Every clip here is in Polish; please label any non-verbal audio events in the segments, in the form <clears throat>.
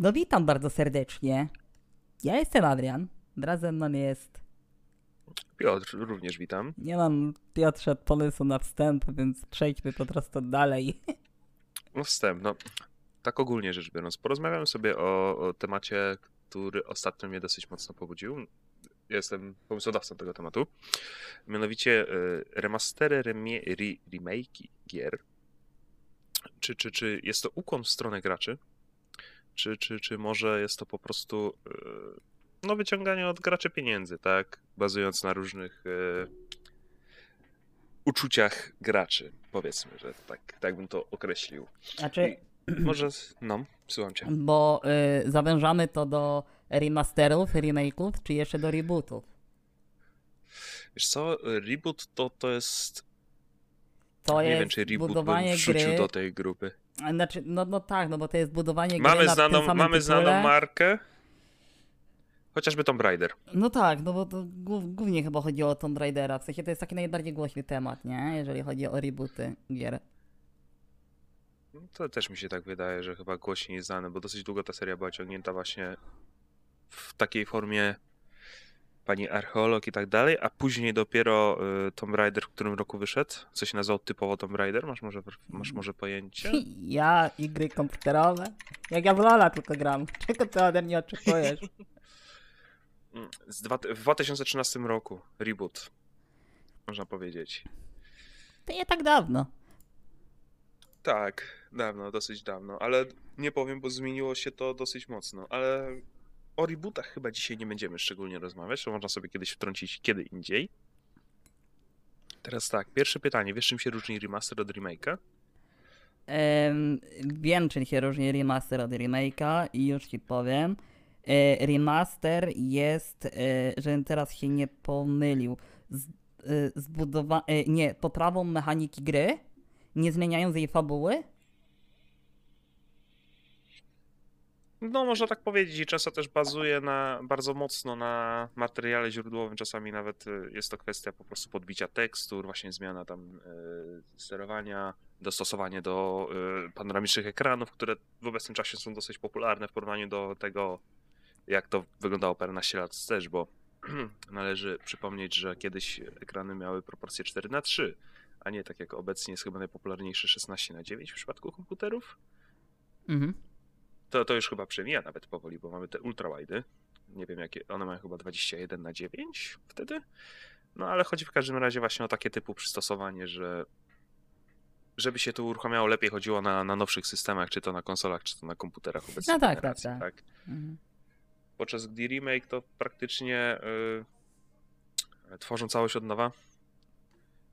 No witam bardzo serdecznie. Ja jestem Adrian. Wraz ze mną jest... Piotr, również witam. Nie mam Piotrze pomysłu na wstęp, więc przejdźmy po prostu dalej. No wstęp, no tak ogólnie rzecz biorąc, porozmawiamy sobie o, o temacie, który ostatnio mnie dosyć mocno pobudził. Jestem pomysłodawcą tego tematu. Mianowicie y, remastery, remie, re, gier. Czy, czy, czy jest to ukłon w stronę graczy? Czy, czy, czy może jest to po prostu y, no, wyciąganie od graczy pieniędzy, tak? Bazując na różnych y, uczuciach graczy, powiedzmy, że tak, tak bym to określił. Znaczy, Może, no, słucham cię. bo y, zawężamy to do remasterów, remake'ów, czy jeszcze do rebootów? Wiesz co, reboot to, to jest, To nie jest wiem czy reboot bym budowanie wrzucił gry... do tej grupy. Znaczy, no, no tak, no bo to jest budowanie gry Mamy na tym znaną, samym mamy tytule. znaną markę, chociażby Tomb Raider. No tak, no bo to głów- głównie chyba chodzi o Tomb Raidera, w sensie to jest taki najbardziej głośny temat, nie? Jeżeli chodzi o rebooty gier. No, To też mi się tak wydaje, że chyba głośniej znany, bo dosyć długo ta seria była ciągnięta właśnie w takiej formie pani archeolog i tak dalej, a później dopiero y, Tomb Raider w którym roku wyszedł, co się nazywał typowo Tomb Raider, masz może, masz może pojęcie? <laughs> Ja i gry komputerowe? Jak ja w Lola tylko gram. <laughs> Czego ty ode mnie oczekujesz? <laughs> Mm, dwa, w 2013 roku, reboot, można powiedzieć. To nie tak dawno. Tak, dawno, dosyć dawno, ale nie powiem, bo zmieniło się to dosyć mocno, ale o rebootach chyba dzisiaj nie będziemy szczególnie rozmawiać, to można sobie kiedyś wtrącić kiedy indziej. Teraz tak, pierwsze pytanie, wiesz czym się różni remaster od remake'a? Em, wiem, czym się różni remaster od remake'a i już ci powiem. E, remaster jest, e, żebym teraz się nie pomylił, z, e, zbudowa- e, nie, poprawą mechaniki gry, nie zmieniając jej fabuły. No, można tak powiedzieć i często też bazuje na, bardzo mocno na materiale źródłowym, czasami nawet y, jest to kwestia po prostu podbicia tekstur, właśnie zmiana tam y, sterowania, dostosowanie do y, panoramicznych ekranów, które w obecnym czasie są dosyć popularne w porównaniu do tego, jak to wyglądało paręnaście lat wstecz, bo <clears throat> należy przypomnieć, że kiedyś ekrany miały proporcje 4 na 3 a nie tak jak obecnie jest chyba najpopularniejsze 16 na 9 w przypadku komputerów Mhm. To, to już chyba przemija nawet powoli, bo mamy te ultrawidy. Nie wiem jakie, one mają chyba 21 na 9 wtedy. No ale chodzi w każdym razie właśnie o takie typu przystosowanie, że żeby się to uruchamiało lepiej, chodziło na, na nowszych systemach, czy to na konsolach, czy to na komputerach obecnej No tak, tak, generacji, tak. Mhm. Podczas gdy remake to praktycznie y, tworzą całość od nowa,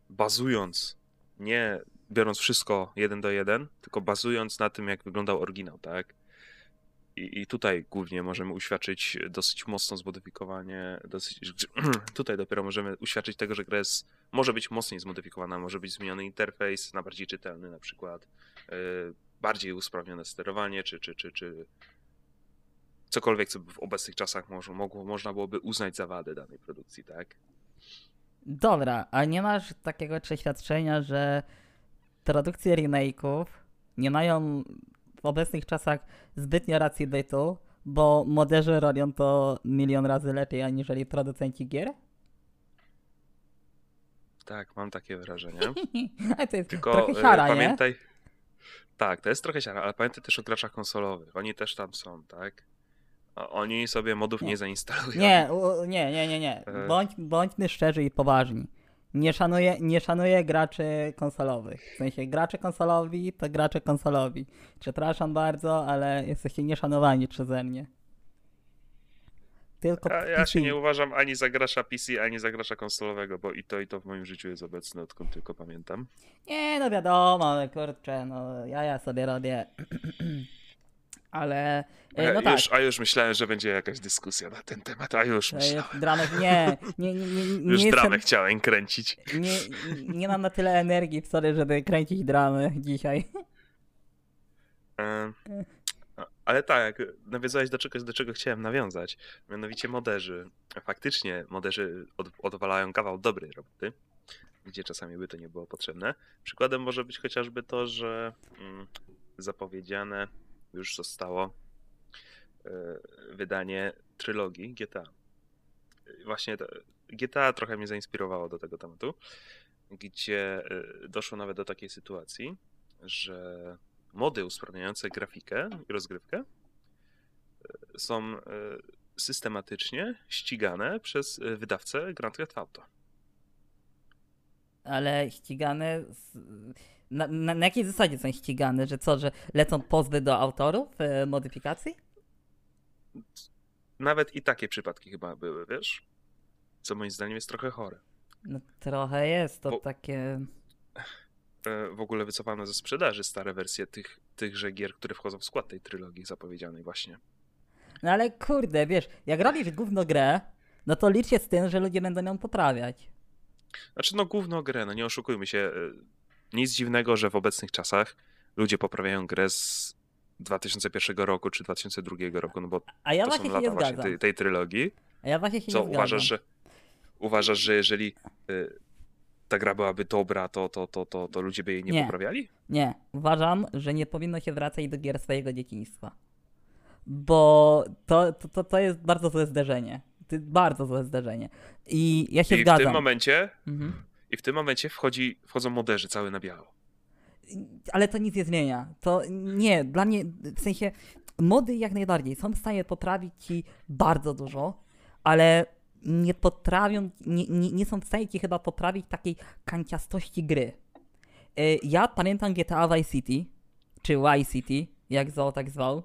bazując, nie biorąc wszystko jeden do jeden, tylko bazując na tym, jak wyglądał oryginał, tak? I, I tutaj głównie możemy uświadczyć dosyć mocno zmodyfikowanie, dosyć, <clears throat> tutaj dopiero możemy uświadczyć tego, że gra jest, może być mocniej zmodyfikowana, może być zmieniony interfejs na bardziej czytelny na przykład, y, bardziej usprawnione sterowanie, czy, czy, czy, czy cokolwiek, co w obecnych czasach może, mogło, można byłoby uznać za wadę danej produkcji, tak? Dobra, a nie masz takiego przeświadczenia, że produkcje remake'ów nie mają w obecnych czasach zbytnio racji bytu, bo moderzy robią to milion razy lepiej aniżeli producenci gier? Tak, mam takie wrażenie. <laughs> Ale to jest Tylko trochę e, siara, nie? pamiętaj. Tak, to jest trochę siara, ale pamiętaj też o graczach konsolowych. Oni też tam są, tak? Oni sobie modów nie, Nie. zainstalują. Nie, nie, nie, nie, nie. E. Bądź, bądźmy szczerzy i poważni. Nie szanuję, nie szanuję graczy konsolowych. W sensie gracze konsolowi to gracze konsolowi. Przepraszam bardzo, ale jesteście nieszanowani przeze mnie. Tylko Ja, ja się nie uważam ani za gracza PC, ani za gracza konsolowego, bo i to, i to w moim życiu jest obecne, odkąd tylko pamiętam. Nie, no wiadomo, kurczę, no ja, ja sobie robię. <clears throat> ale, e, no tak. już, a już myślałem, że będzie jakaś dyskusja na ten temat, a już To myślałem. dramat. Nie, <laughs> nie, nie, nie, nie, Już dramę chciałem kręcić. nie, nie mam na tyle energii sobie, żeby kręcić dramy dzisiaj. E, Ale tak, nawiązałeś do czegoś, do czego chciałem nawiązać. Mianowicie moderzy. Faktycznie moderzy od, odwalają kawał dobrej roboty, gdzie czasami by to nie było potrzebne. Przykładem może być chociażby to, że mm, zapowiedziane już zostało wydanie trylogii GTA. Właśnie GTA trochę mnie zainspirowało do tego tematu, gdzie y, doszło nawet do takiej sytuacji, że mody usprawniające grafikę i rozgrywkę y, są systematycznie ścigane przez wydawcę Grand Theft Auto. Ale ścigane. Z... Na, na, na jakiej zasadzie są ścigane? Że co, że lecą pozwy do autorów e, modyfikacji? Nawet i takie przypadki chyba były, wiesz? Co moim zdaniem jest trochę chore. No trochę jest to Bo- takie. E, W ogóle wycofano ze sprzedaży stare wersje tych, tychże gier, które wchodzą w skład tej trylogii zapowiedzianej właśnie. No ale kurde, wiesz, jak robisz gówno grę, no to licz się z tym, że ludzie będą ją poprawiać. Znaczy, no główną grę, no nie oszukujmy się. Nic dziwnego, że w obecnych czasach ludzie poprawiają grę z 2001 roku czy 2002 roku, no bo A ja to są lata nie właśnie tej, tej trylogii. A ja właśnie się Co nie uważasz, że uważasz, że jeżeli y, ta gra byłaby dobra, to, to, to, to, to ludzie by jej nie, Nie. poprawiali? Nie, uważam, że nie powinno się wracać do gier swojego dzieciństwa. Bo to, to, to, to jest bardzo złe zderzenie. To jest bardzo złe zderzenie. I ja się I w zgadzam. tym momencie Mhm. I w tym momencie wchodzi, wchodzą moderzy cały na biało. Ale to nic nie zmienia. To nie, dla mnie, w sensie, mody jak najbardziej są w stanie poprawić ci bardzo dużo, ale nie potrafią, nie, nie, nie są w stanie ci chyba poprawić takiej kanciastości gry. Y, Ja pamiętam GTA Vice City, czy Y City, jak zwał, tak zwał.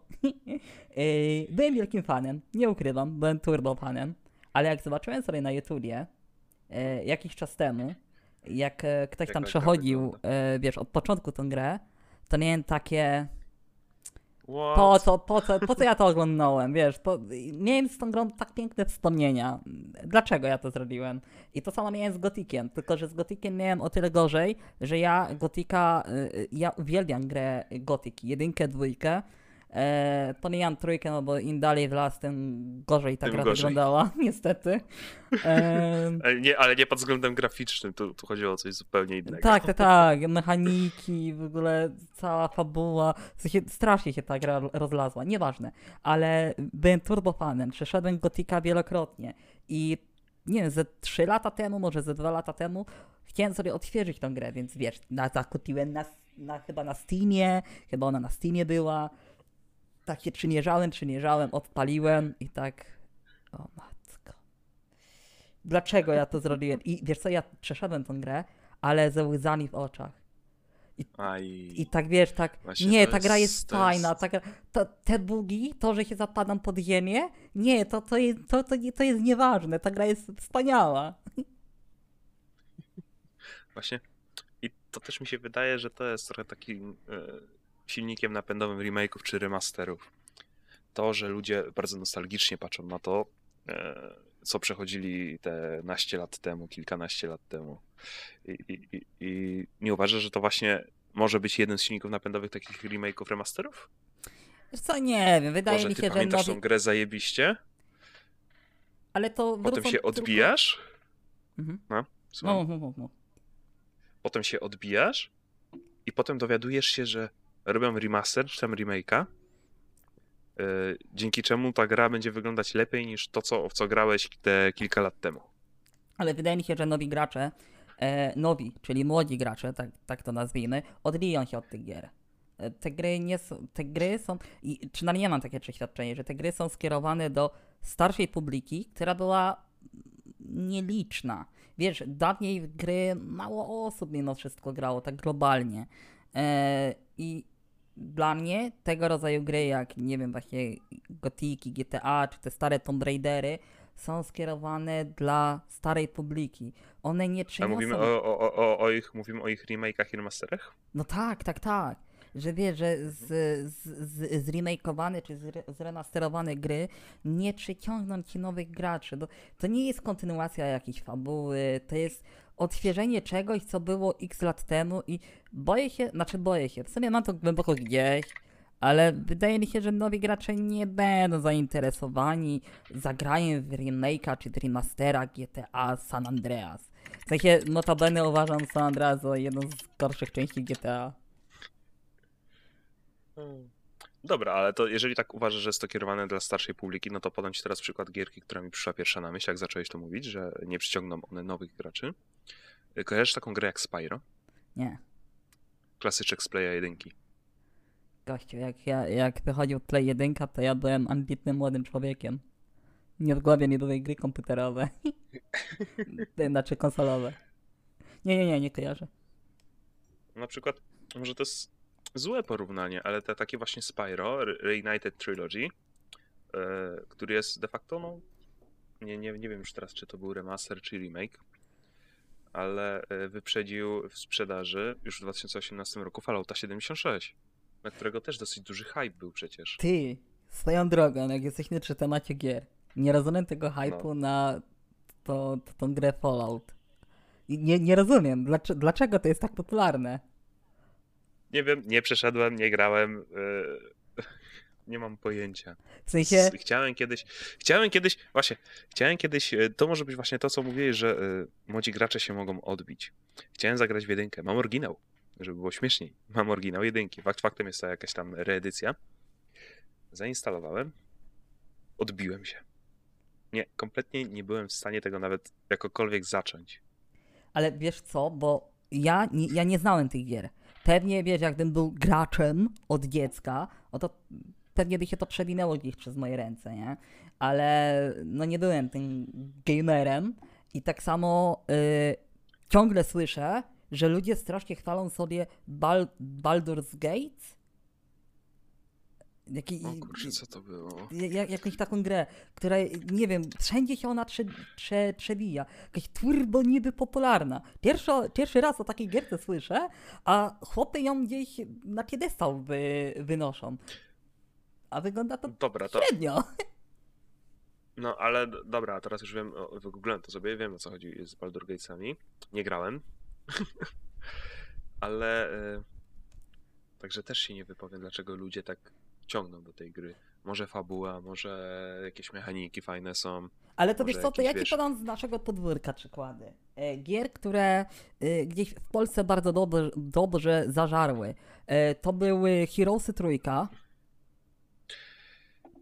Y, <laughs> Byłem wielkim fanem, nie ukrywam, byłem turbo fanem, ale jak zobaczyłem sobie na YouTubie e, jakiś czas temu, jak e, ktoś tam przechodził, e, wiesz, od początku tą grę, to miałem takie, What? po co, po co, po co ja to oglądałem, wiesz, po, miałem z tą grą tak piękne wspomnienia. Dlaczego ja to zrobiłem? I to samo miałem z Gotikiem, tylko że z Gotikiem miałem o tyle gorzej, że ja Gotika, y, ja uwielbiam grę Gothic, jedynkę, dwójkę, E, pomijam trójkę, no bo im dalej w las, tym gorzej ta Tym gra gorzej. wyglądała, <laughs> niestety. E, Ale nie, ale nie pod względem graficznym, tu, tu chodziło o coś zupełnie innego. Tak, tak, tak. Mechaniki, w ogóle cała fabuła. W sensie strasznie się ta gra rozlazła, nieważne. Ale byłem turbofanem, przeszedłem Gotika wielokrotnie i nie wiem, ze 3 lata temu, może ze 2 lata temu chciałem sobie odświeżyć tą grę, więc wiesz, na, zakupiłem na, na, chyba na Steamie, chyba ona na Steamie była. Tak się przymierzałem, przymierzałem, odpaliłem i tak, o matko. Dlaczego ja to zrobiłem? I wiesz co, ja przeszedłem tą grę, ale ze łzami w oczach. Aj. I tak wiesz, tak, nie, ta gra jest- jest fajna, ta gra, te bugi, to, że się zapadam pod ziemię, nie, to, to, jest, to, to, nie- to jest nieważne, ta gra jest wspaniała. Właśnie. I to też mi się wydaje, że to jest trochę takim e, silnikiem napędowym remake'ów czy remasterów. To, że ludzie bardzo nostalgicznie patrzą na to, e, co przechodzili te naście lat temu, kilkanaście lat temu. I, i, i, nie uważasz, że to właśnie może być jeden z silników napędowych takich remake'ów, remasterów? Co, nie wiem, wydaje Może mi ty się, że pamiętasz nowi... tą grę zajebiście, Ale to potem się odbijasz, Mhm. no. No, no, no, no. potem się odbijasz i potem dowiadujesz się, że robią remaster czy tam remake'a, yy, dzięki czemu ta gra będzie wyglądać lepiej niż to, co, w co grałeś te kilka lat temu. Ale wydaje mi się, że nowi gracze, e, nowi, czyli młodzi gracze, tak, tak to nazwijmy, odbiją się od tych gier. E, Te gry nie są, te gry są, i przynajmniej ja mam takie przeświadczenie, że te gry są skierowane do starszej publiki, która była nieliczna. Wiesz, dawniej w gry mało osób mimo wszystko grało, tak globalnie. E, I dla mnie tego rodzaju gry, jak nie wiem, właśnie Gotiki, GTA, czy te stare Tomb Raidery, są skierowane dla starej publiki. One nie A przyniosą... mówimy o, o, o, o, ich, mówimy o ich remake'ach i remasterach? No tak, tak, tak. Że wiesz, że z, z, z, zremakeowane czy zre, zremasterowane gry nie przyciągną ci nowych graczy. To, to nie jest kontynuacja jakiejś fabuły, to jest odświeżenie czegoś, co było x lat temu i boję się, znaczy boję się, w sumie mam to głęboko gdzieś, ale wydaje mi się, że nowi gracze nie będą zainteresowani zagraniem w remake'a czy remastera GTA San Andreas. W sensie, notabene uważam San Andreas za jedną z gorszych części GTA. Dobra, ale to jeżeli tak uważasz, że jest to kierowane dla starszej publiki, no to podam ci teraz przykład gierki, która mi przyszła pierwsza na myśl, jak zacząłeś to mówić, że nie przyciągną one nowych graczy. Kojarzysz taką grę jak Spyro? Nie. Klasyczek z Playa 1. Gościu, jak, ja, jak wychodził Play 1, to ja byłem ambitnym młodym człowiekiem. Nie do tej gry komputerowe. <laughs> znaczy konsolowe. Nie, nie, nie, nie kojarzę. Na przykład, może to jest złe porównanie, ale te takie właśnie Spyro, Re- Reunited Trilogy, e, który jest de facto, no, nie, nie, nie wiem już teraz, czy to był remaster, czy remake, ale e, wyprzedził w sprzedaży już w 2018 roku Fallouta 76, na którego też dosyć duży hype był przecież. Ty, swoją drogą, jak jesteśmy przy temacie gier, nie rozumiem tego hype'u No. na to, to, tą grę Fallout. I Nie, nie rozumiem, dlaczego, dlaczego to jest tak popularne. Nie wiem, nie przeszedłem, nie grałem, e, nie mam pojęcia. W sensie, Chciałem kiedyś, chciałem kiedyś, właśnie, chciałem kiedyś, e, to może być właśnie to, co mówiłeś, że e, młodzi gracze się mogą odbić. Chciałem zagrać w jedynkę, mam oryginał, żeby było śmieszniej. Mam oryginał jedynki, fakt faktem jest to jakaś tam reedycja. Zainstalowałem, odbiłem się. Nie, kompletnie nie byłem w stanie tego nawet jakokolwiek zacząć. ale wiesz co, bo ja nie, ja nie znałem tych gier. Pewnie, wiesz, jakbym był graczem od dziecka, no to pewnie by się to przewinęło gdzieś przez moje ręce, nie? Ale no nie byłem tym gamerem i tak samo y, ciągle słyszę, że ludzie strasznie chwalą sobie Bal Baldur's Gate. Jaki, O kurczę, co to było? jak, jakąś taką grę, która, nie wiem, wszędzie się ona prze, prze, przewija. Jakaś turbo niby popularna. Pierwszy, pierwszy raz o takiej gierce słyszę, a chłopy ją gdzieś na piedestał wy, wynoszą. A wygląda to Dobra, to, średnio. No, ale dobra, teraz już wiem, wygooglałem to sobie, wiem o co chodzi z Baldur Gatesami. Nie grałem. <laughs> ale e, także też się nie wypowiem, dlaczego ludzie tak ciągną do tej gry. Może fabuła, może jakieś mechaniki fajne są. Ale to wiesz co, to ja ci podam z naszego podwórka przykłady. E, Gier, które e, gdzieś w Polsce bardzo dobrze, dobrze zażarły. E, To były Heroesy Trójka.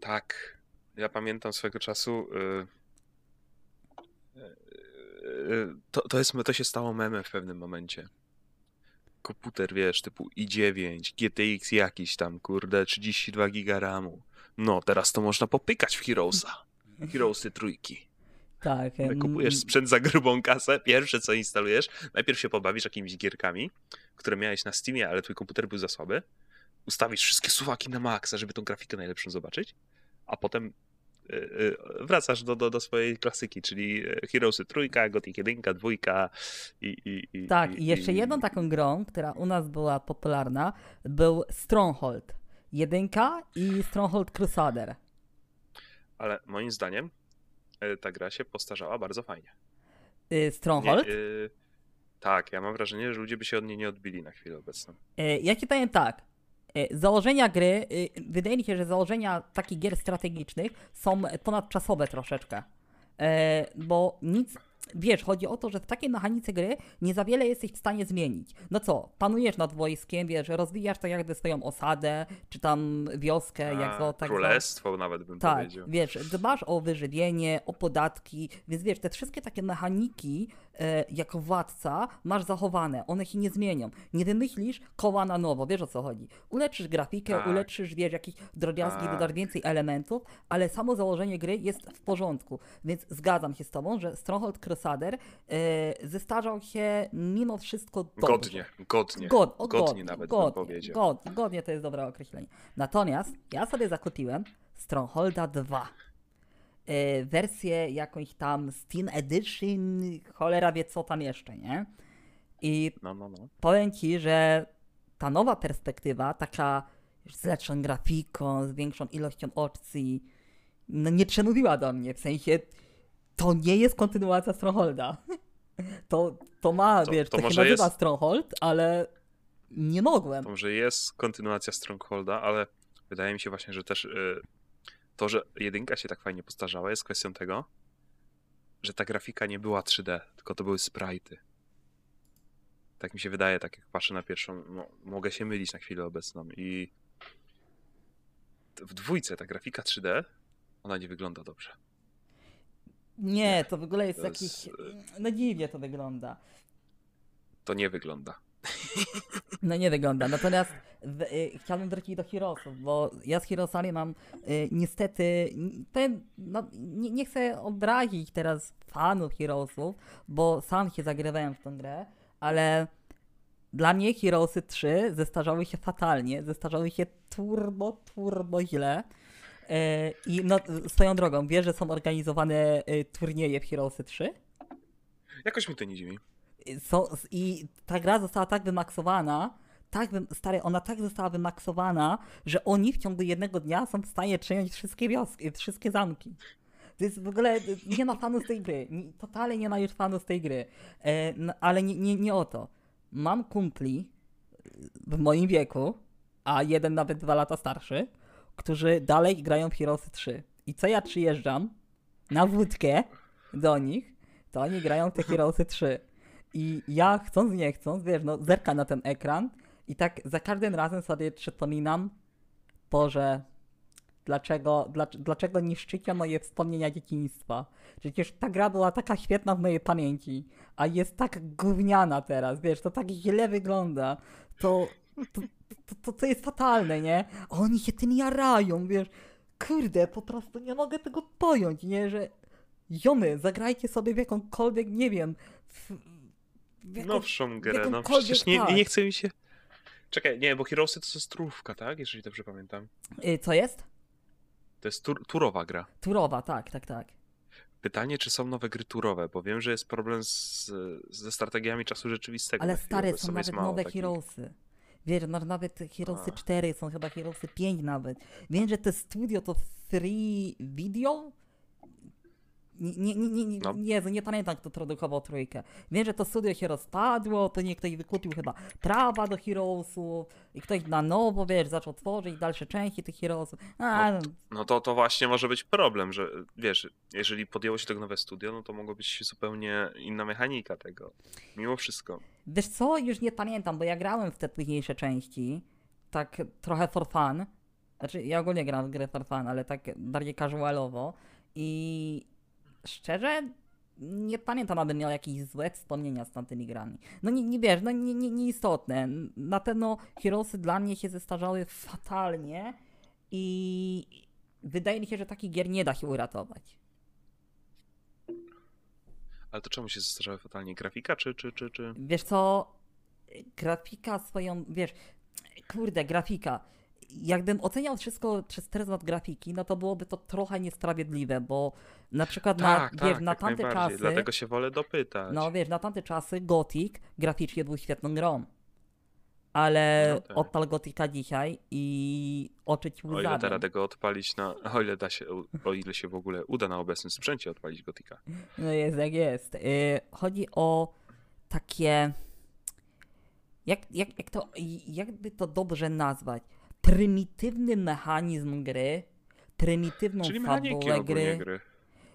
Tak, ja pamiętam swego czasu. y, y, y, To, to, jest, to się stało memem w pewnym momencie. Komputer, wiesz, typu i9, GTX jakiś tam, kurde, 32 giga RAMu. No, teraz to można popykać w Heroesa. Heroesy trójki. Tak. Kupujesz sprzęt za grubą kasę, pierwsze co instalujesz, najpierw się pobawisz jakimiś gierkami, które miałeś na Steamie, ale twój komputer był za słaby. Ustawisz wszystkie suwaki na maksa, żeby tą grafikę najlepszą zobaczyć, a potem y, y, wracasz do, do, do swojej klasyki, czyli y, Heroesy trójka, Gothic 1, dwójka i, i, i Tak, i jeszcze i- jedną taką grą, która u nas była popularna, był Stronghold. Jedynka i Stronghold Crusader. Ale moim zdaniem ta gra się postarzała bardzo fajnie. Stronghold? Nie, tak, ja mam wrażenie, że ludzie by się od niej nie odbili na chwilę obecną. Y, Ja ci powiem tak. Y, Założenia gry, y, wydaje mi się, że założenia takich gier strategicznych są ponadczasowe troszeczkę. Y, Bo nic, wiesz, chodzi o to, że w takiej mechanice gry nie za wiele jesteś w stanie zmienić. No co, panujesz nad wojskiem, wiesz, rozwijasz tak jakby swoją osadę, czy tam wioskę, jak A, to tak. Królestwo nawet bym Tak, powiedział. wiesz, dbasz o wyżywienie, o podatki, więc wiesz, te wszystkie takie mechaniki e, jako władca masz zachowane, one się nie zmienią. Nie wymyślisz koła na nowo, wiesz o co chodzi. Uleczysz grafikę, Tak. uleczysz, wiesz, jakiś drobiazgi, Tak. dodasz więcej elementów, ale samo założenie gry jest w porządku. Więc zgadzam się z tobą, że Stronghold Crusader e, zestarzał się mimo wszystko dobrze. Godnie, godnie. God, o, godnie godnie, nawet bym godnie, powiedział. Godnie, godnie to jest dobre określenie. Natomiast ja sobie zakupiłem Strongholda 2. E, wersję jakąś tam Steam Edition, cholera wie co tam jeszcze, nie? I No, no, no. powiem ci, że ta nowa perspektywa, taka z lepszą grafiką, z większą ilością opcji, no nie przemówiła do mnie, w sensie to nie jest kontynuacja Strongholda. <laughs> To, to ma, To- wiesz, to to, się nazywa jest- Stronghold, ale nie mogłem. To może jest kontynuacja Strongholda, ale wydaje mi się właśnie, że też y, to, że jedynka się tak fajnie postarzała, jest kwestią tego, że ta grafika nie była 3D, tylko to były sprite'y. Tak mi się wydaje, tak jak patrzę na pierwszą, no, mogę się mylić na chwilę obecną i w dwójce ta grafika 3D, ona nie wygląda dobrze. Nie, to w ogóle jest To jakiś... jest, No dziwnie to wygląda. To nie wygląda. No nie wygląda. Natomiast w, y, chciałbym wrócić do Heroesów, bo ja z Heroesami mam y, niestety ten, no, nie, nie chcę obrazić teraz fanów Heroesów, bo sam się zagrywałem w tę grę, ale dla mnie Heroesy 3 zestarzały się fatalnie, zestarzały się turbo, turbo źle. Y, I no, swoją drogą, wiesz, że są organizowane y, turnieje w Heroesy 3? Jakoś mi to nie dziwi. Są, I ta gra została tak wymaksowana, tak, stary, ona tak została wymaksowana, że oni w ciągu jednego dnia są w stanie przejąć wszystkie wioski, wszystkie zamki. To jest w ogóle, nie ma fanów tej gry, nie- totalnie nie ma już fanów tej gry, e, no, ale nie, nie, nie o to. Mam kumpli w moim wieku, a jeden nawet dwa lata starszy, którzy dalej grają w Heroesy 3. I co ja przyjeżdżam na wódkę do nich, to oni grają w te Heroesy 3. I ja chcąc nie chcąc, wiesz, no zerkam na ten ekran i tak za każdym razem sobie przypominam, Boże, dlaczego, dlac- dlaczego niszczycie moje wspomnienia dzieciństwa? Przecież ta gra była taka świetna w mojej pamięci, a jest tak gówniana teraz, wiesz, to tak źle wygląda. To, to, to, to, to jest fatalne, nie? A oni się tym jarają, wiesz. Kurde, po prostu nie mogę tego pojąć, nie? Że jomy, zagrajcie sobie w jakąkolwiek, nie wiem, w, Nowszą grę, no przecież nie, tak. nie chce mi się... Czekaj, nie, bo Heroesy to jest turówka, tak? Jeżeli dobrze pamiętam. Y, Co jest? To jest tur turowa gra. Turowa, tak, tak, tak. Pytanie, czy są nowe gry turowe, bo wiem, że jest problem z, ze strategiami czasu rzeczywistego. Ale stare, są nawet nowe takich. Heroesy. Wiesz, no, nawet Heroesy A. 4 są chyba Heroesy 5 nawet. Wiem, że te studio to Free Video? Nie, nie, nie, nie, nie, No. Jezu, nie pamiętam kto produkował trójkę. Wiem, że to studio się rozpadło, to nie ktoś wykupił chyba prawa do Heroesów i ktoś na nowo, wiesz, zaczął tworzyć dalsze części tych Heroesów. A, No No to, to właśnie może być problem, że wiesz, jeżeli podjęło się tego nowe studio, no to mogła być zupełnie inna mechanika tego. Mimo wszystko. Wiesz co, już nie pamiętam, bo ja grałem w te późniejsze części, tak trochę for fun. Znaczy, ja ogólnie gram w grę for fun, ale tak bardziej casualowo i szczerze nie pamiętam, abym miał jakieś złe wspomnienia z tamtymi grami. No nie, nie wiesz, no nie, nie, nieistotne. Na pewno Heroesy dla mnie się zestarzały fatalnie i wydaje mi się, że takich gier nie da się uratować. Ale to czemu się zestarzały fatalnie? Grafika czy, czy, czy, czy... Wiesz co, grafika swoją, wiesz, kurde, grafika. Jakbym oceniał wszystko przez pryzmat grafiki, no to byłoby to trochę niesprawiedliwe, bo na przykład na, Tak, wiesz, tak, na tamte czasy, Dlatego się wolę dopytać. no wiesz, na tamte czasy Gothic graficznie był świetną grą. Ale No tak. odpal Gotika dzisiaj i oczy ci O ile da radę go odpalić na... O ile da się, o ile się w ogóle uda na obecnym sprzęcie odpalić Gotika. No jest jak jest. Y, chodzi o takie. Jak, jak, jak to. Jakby to dobrze nazwać? Prymitywny mechanizm gry, prymitywną Czyli ogólnie gry. gry.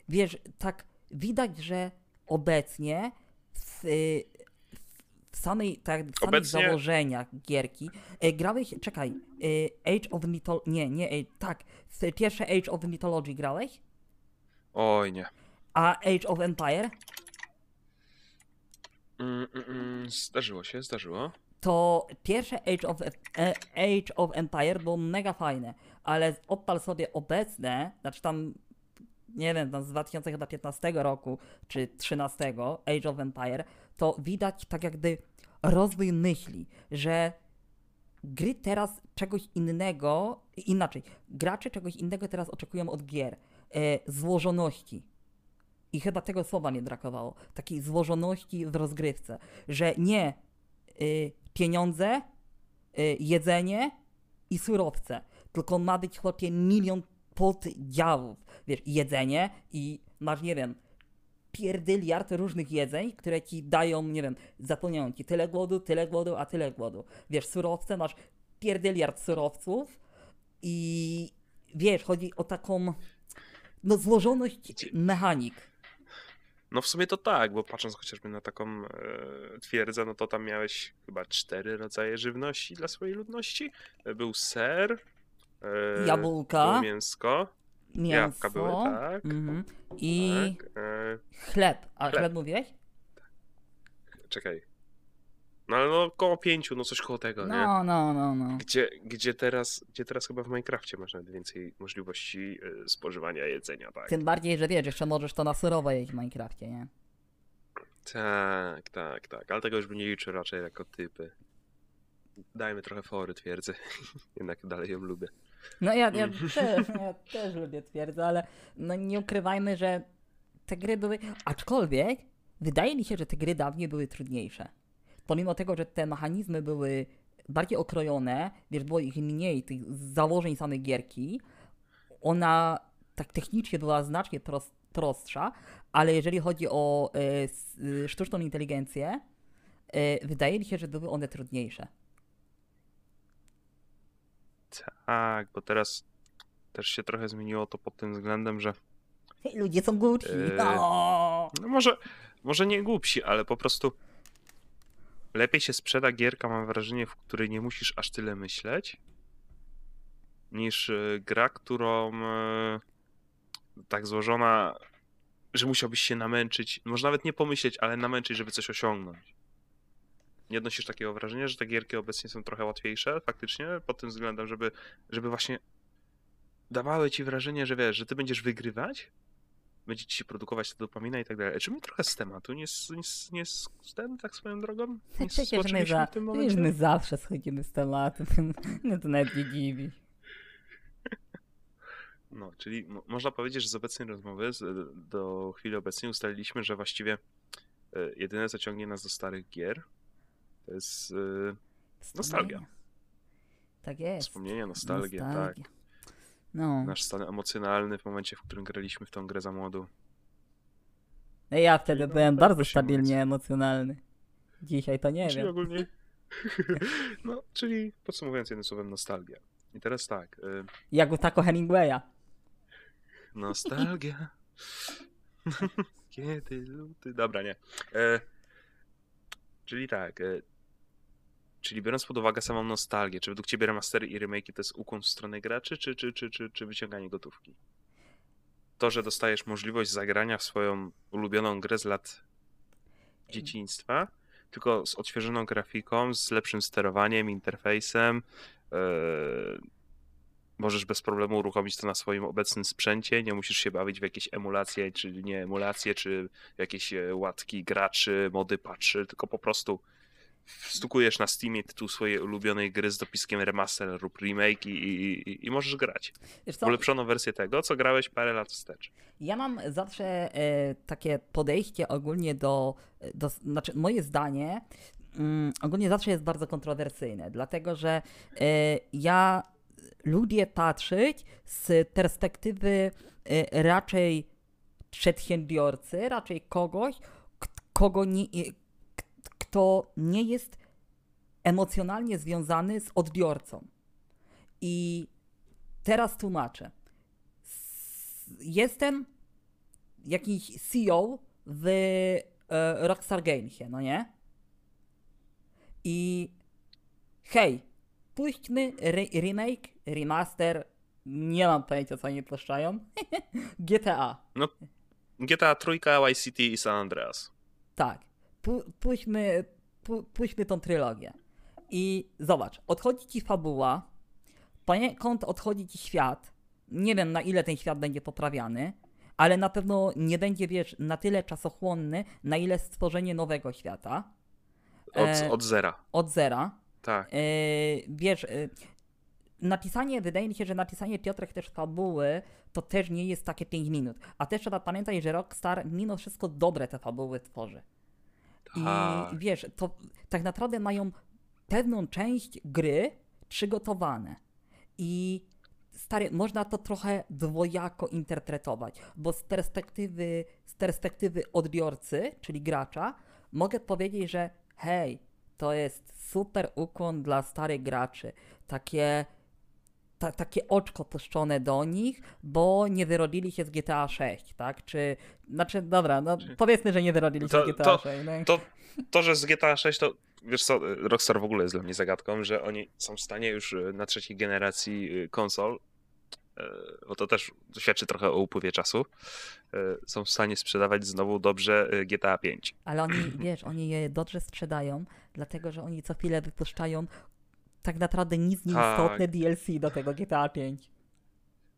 Wiesz, tak widać, że obecnie w, y, w samej, tak, w samych Obecnie- założeniach gierki y, grałeś, czekaj, y, Age of Mythology, nie, nie, Age- tak, pierwsze Age of Mythology grałeś? Oj nie. A Age of Empire? Mm, mm, mm, zdarzyło się, zdarzyło. To pierwsze Age of, e, Age of Empire było mega fajne, ale odpal sobie obecne, znaczy tam, nie wiem, tam z 2015 roku, czy 13 Age of Empire, to widać tak jakby rozwój myśli, że gry teraz czegoś innego, inaczej, gracze czegoś innego teraz oczekują od gier, e, złożoności. I chyba tego słowa nie brakowało. Takiej złożoności w rozgrywce, że nie y, pieniądze, y, jedzenie i surowce. Tylko ma być chłopie milion poddziałów. Wiesz, jedzenie i masz, nie wiem, pierdyliard różnych jedzeń, które ci dają, nie wiem, zapełniają ci tyle głodu, tyle głodu, a tyle głodu. Wiesz, surowce, masz pierdyliard surowców i wiesz, chodzi o taką no złożoność mechanik. No w sumie to tak, bo patrząc chociażby na taką e, twierdzę, no to tam miałeś chyba cztery rodzaje żywności dla swojej ludności. E, Był ser, e, Jabłka. było mięsko. Mięso. Jabłka były, tak. Mhm. I Tak. E, chleb. A Chleb. chleb mówiłeś? czekaj. No ale no koło pięciu, no coś koło tego, nie? No, no, no, no. Gdzie, gdzie, teraz, gdzie teraz chyba w Minecrafcie masz nawet więcej możliwości e, spożywania jedzenia, tak? Tym bardziej, że wiesz, jeszcze możesz to na surowo jeść w Minecrafcie, nie? Tak, tak, tak. Ale tego już bym nie liczył raczej jako typy. Dajmy trochę fory twierdzę. <laughs> Jednak dalej ją lubię. No ja, ja, Mhm. też, <laughs> ja też lubię twierdzę, ale no nie ukrywajmy, że te gry były... Aczkolwiek wydaje mi się, że te gry dawniej były trudniejsze. Pomimo tego, że te mechanizmy były bardziej okrojone, wiesz, było ich mniej, tych założeń samej gierki, ona tak technicznie była znacznie pros- prostsza, ale jeżeli chodzi o e, y, sztuczną inteligencję, e, wydaje mi się, że były one trudniejsze. Tak, bo teraz też się trochę zmieniło to pod tym względem, że ludzie są głupsi. O! no może, może nie głupsi, ale po prostu lepiej się sprzeda gierka, mam wrażenie, w której nie musisz aż tyle myśleć, niż e, gra, którą e, tak złożona, że musiałbyś się namęczyć, może nawet nie pomyśleć, ale namęczyć, żeby coś osiągnąć. Nie odnosisz takiego wrażenia, że te gierki obecnie są trochę łatwiejsze, faktycznie, pod tym względem, żeby, żeby właśnie dawały ci wrażenie, że wiesz, że ty będziesz wygrywać, będzie ci się produkować ta dopamina i tak dalej. Czy my trochę z tematu nie, nie, nie s- ten, tak swoją drogą? Nie Przecież my, skoczyliśmy za, w tym przecież momencie? my zawsze schodzimy z tematu. <laughs> No to nawet nie dziwi. <laughs> No, czyli mo- można powiedzieć, że z obecnej rozmowy z, do chwili obecnej ustaliliśmy, że właściwie e, jedyne co ciągnie nas do starych gier to jest e, Nostalgia. Wspomnienia. Tak jest. wspomnienie, nostalgia, tak. No. Nasz stan emocjonalny w momencie, w którym graliśmy w tą grę za młodu. No ja wtedy No, byłem tak bardzo stabilnie mówiąc. emocjonalny. Dzisiaj to nie czyli wiem. ogólnie. <laughs> no, czyli podsumowując jednym słowem, nostalgia. I teraz tak. e, Jak u Taco Hemingwaya. Nostalgia. <laughs> <laughs> Kiedy luty. Dobra, nie. E, czyli tak. E, czyli biorąc pod uwagę samą nostalgię, czy według ciebie remastery i remake'i to jest ukłon w stronę graczy, czy, czy, czy, czy, czy wyciąganie gotówki? To, że dostajesz możliwość zagrania w swoją ulubioną grę z lat dzieciństwa, tylko z odświeżoną grafiką, z lepszym sterowaniem, interfejsem. e, możesz bez problemu uruchomić to na swoim obecnym sprzęcie, nie musisz się bawić w jakieś emulacje, czy nie emulacje, czy jakieś e, łatki graczy, mody patrzy, tylko po prostu stukujesz na Steamie tytuł swojej ulubionej gry z dopiskiem remaster lub remake i, i, i, możesz grać. Ulepszoną wersję tego, co grałeś parę lat wstecz. Ja mam zawsze e, takie podejście ogólnie do, do. Znaczy, moje zdanie mm, ogólnie zawsze jest bardzo kontrowersyjne, dlatego że e, ja lubię patrzeć z perspektywy e, raczej przedsiębiorcy, raczej kogoś, kogo nie, kto nie jest emocjonalnie związany z odbiorcą. I teraz tłumaczę. Jestem jakiś CEO w e, Rockstar Gamesie, no nie? I hej, puśćmy re- remake, remaster, nie mam pojęcia co oni puszczają, <laughs> GTA, GTA Trójka, City i San Andreas. tak, pu- puśćmy tą trylogię. I zobacz, odchodzi ci fabuła, poniekąd odchodzi ci świat, nie wiem na ile ten świat będzie poprawiany, ale na pewno nie będzie, wiesz, na tyle czasochłonny, na ile stworzenie nowego świata Od, E, od zera. od zera. Tak. E, wiesz, e, napisanie, wydaje mi się, że napisanie Piotrek też fabuły to też nie jest takie 5 minut. A też trzeba pamiętać, że Rockstar mimo wszystko dobre te fabuły tworzy. I Tak. wiesz, to tak naprawdę mają pewną część gry przygotowane. I stary, można to trochę dwojako interpretować, bo z perspektywy, z perspektywy odbiorcy, czyli gracza, mogę powiedzieć, że hej, to jest super ukłon dla starych graczy. Takie, ta, takie oczko puszczone do nich, bo nie wyrodzili się z GTA 6, tak? Czy, znaczy, dobra, no powiedzmy, że nie wyrodzili się To- z GTA to- 6. No. To, to, że z GTA 6 to wiesz co, Rockstar w ogóle jest dla mnie zagadką, że oni są w stanie już y, na trzeciej generacji y, konsol, y, bo to też świadczy trochę o upływie czasu, są w stanie sprzedawać znowu dobrze GTA 5. Ale oni, wiesz, oni je dobrze sprzedają, dlatego że oni co chwilę wypuszczają tak naprawdę nic nieistotne DLC do tego GTA 5.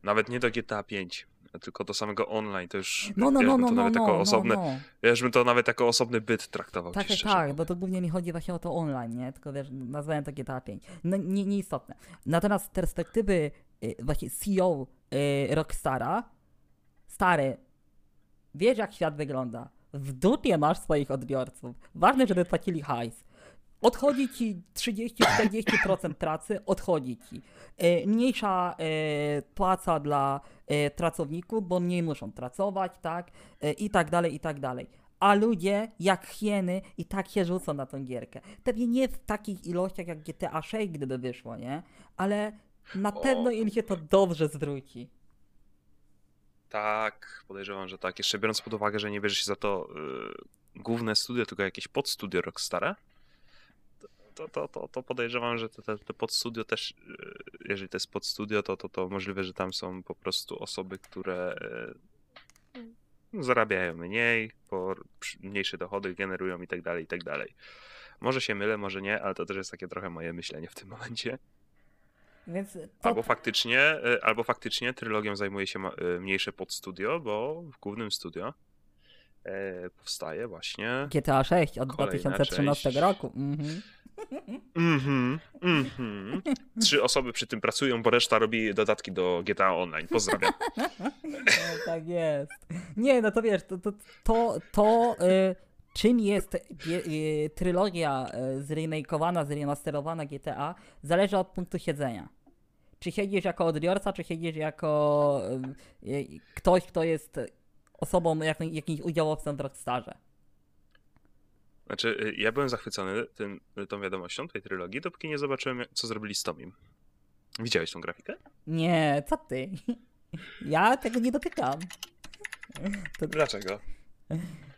Nawet nie do GTA 5, tylko do samego online, to już No, no, ja no, no, to no, nawet no, jako no, osobne, no. ja już bym to nawet jako osobny byt traktował. Tak, tak, tak, bo to głównie mi chodzi właśnie o to online, nie? Tylko wiesz, nazwałem to GTA 5. No nie, nieistotne. Natomiast z perspektywy y, właśnie CEO y, Rockstara, stary, wiesz jak świat wygląda. W dupie masz swoich odbiorców. Ważne, żeby płacili hajs. Odchodzi ci 30-40% pracy, odchodzi ci. E, Mniejsza e, płaca dla e, pracowników, bo mniej muszą pracować, tak? I tak dalej, i tak dalej. A ludzie, jak hieny, i tak się rzucą na tą gierkę. Pewnie nie w takich ilościach jak GTA 6, gdyby wyszło, nie? Ale na pewno im się to dobrze zwróci. Tak, podejrzewam, że tak. Jeszcze biorąc pod uwagę, że nie bierze się za to y, główne studio, tylko jakieś podstudio Rockstara, to, to, to, to podejrzewam, że te, te, te podstudio też, y, jeżeli to jest podstudio, to, to, to możliwe, że tam są po prostu osoby, które y, zarabiają mniej, przy- mniejsze dochody generują i tak dalej, i tak dalej. Może się mylę, może nie, ale to też jest takie trochę moje myślenie w tym momencie. Więc to, Albo faktycznie, y, albo faktycznie trylogią zajmuje się mniejsze podstudio, bo w głównym studio e, powstaje właśnie. GTA 6 od Kolejna 2013 część. roku. Mhm. Mhm, mhm. Trzy osoby przy tym pracują, bo reszta robi dodatki do GTA Online. Pozdrawiam. <laughs> No, tak jest. Nie, no to wiesz, to, to, to, to y, czym jest y, trylogia y, zremakeowana, zremasterowana GTA, zależy od punktu siedzenia. Czy siedzisz jako odbiorca, czy siedzisz jako y, y, ktoś, kto jest osobą, jak, jakimś udziałowcem w Rockstarze. Znaczy, y, ja byłem zachwycony tym, tą wiadomością tej trylogii, dopóki nie zobaczyłem, co zrobili z Tomim. Widziałeś tą grafikę? Nie, co ty? <laughs> Ja tego nie dotykam. Dlaczego?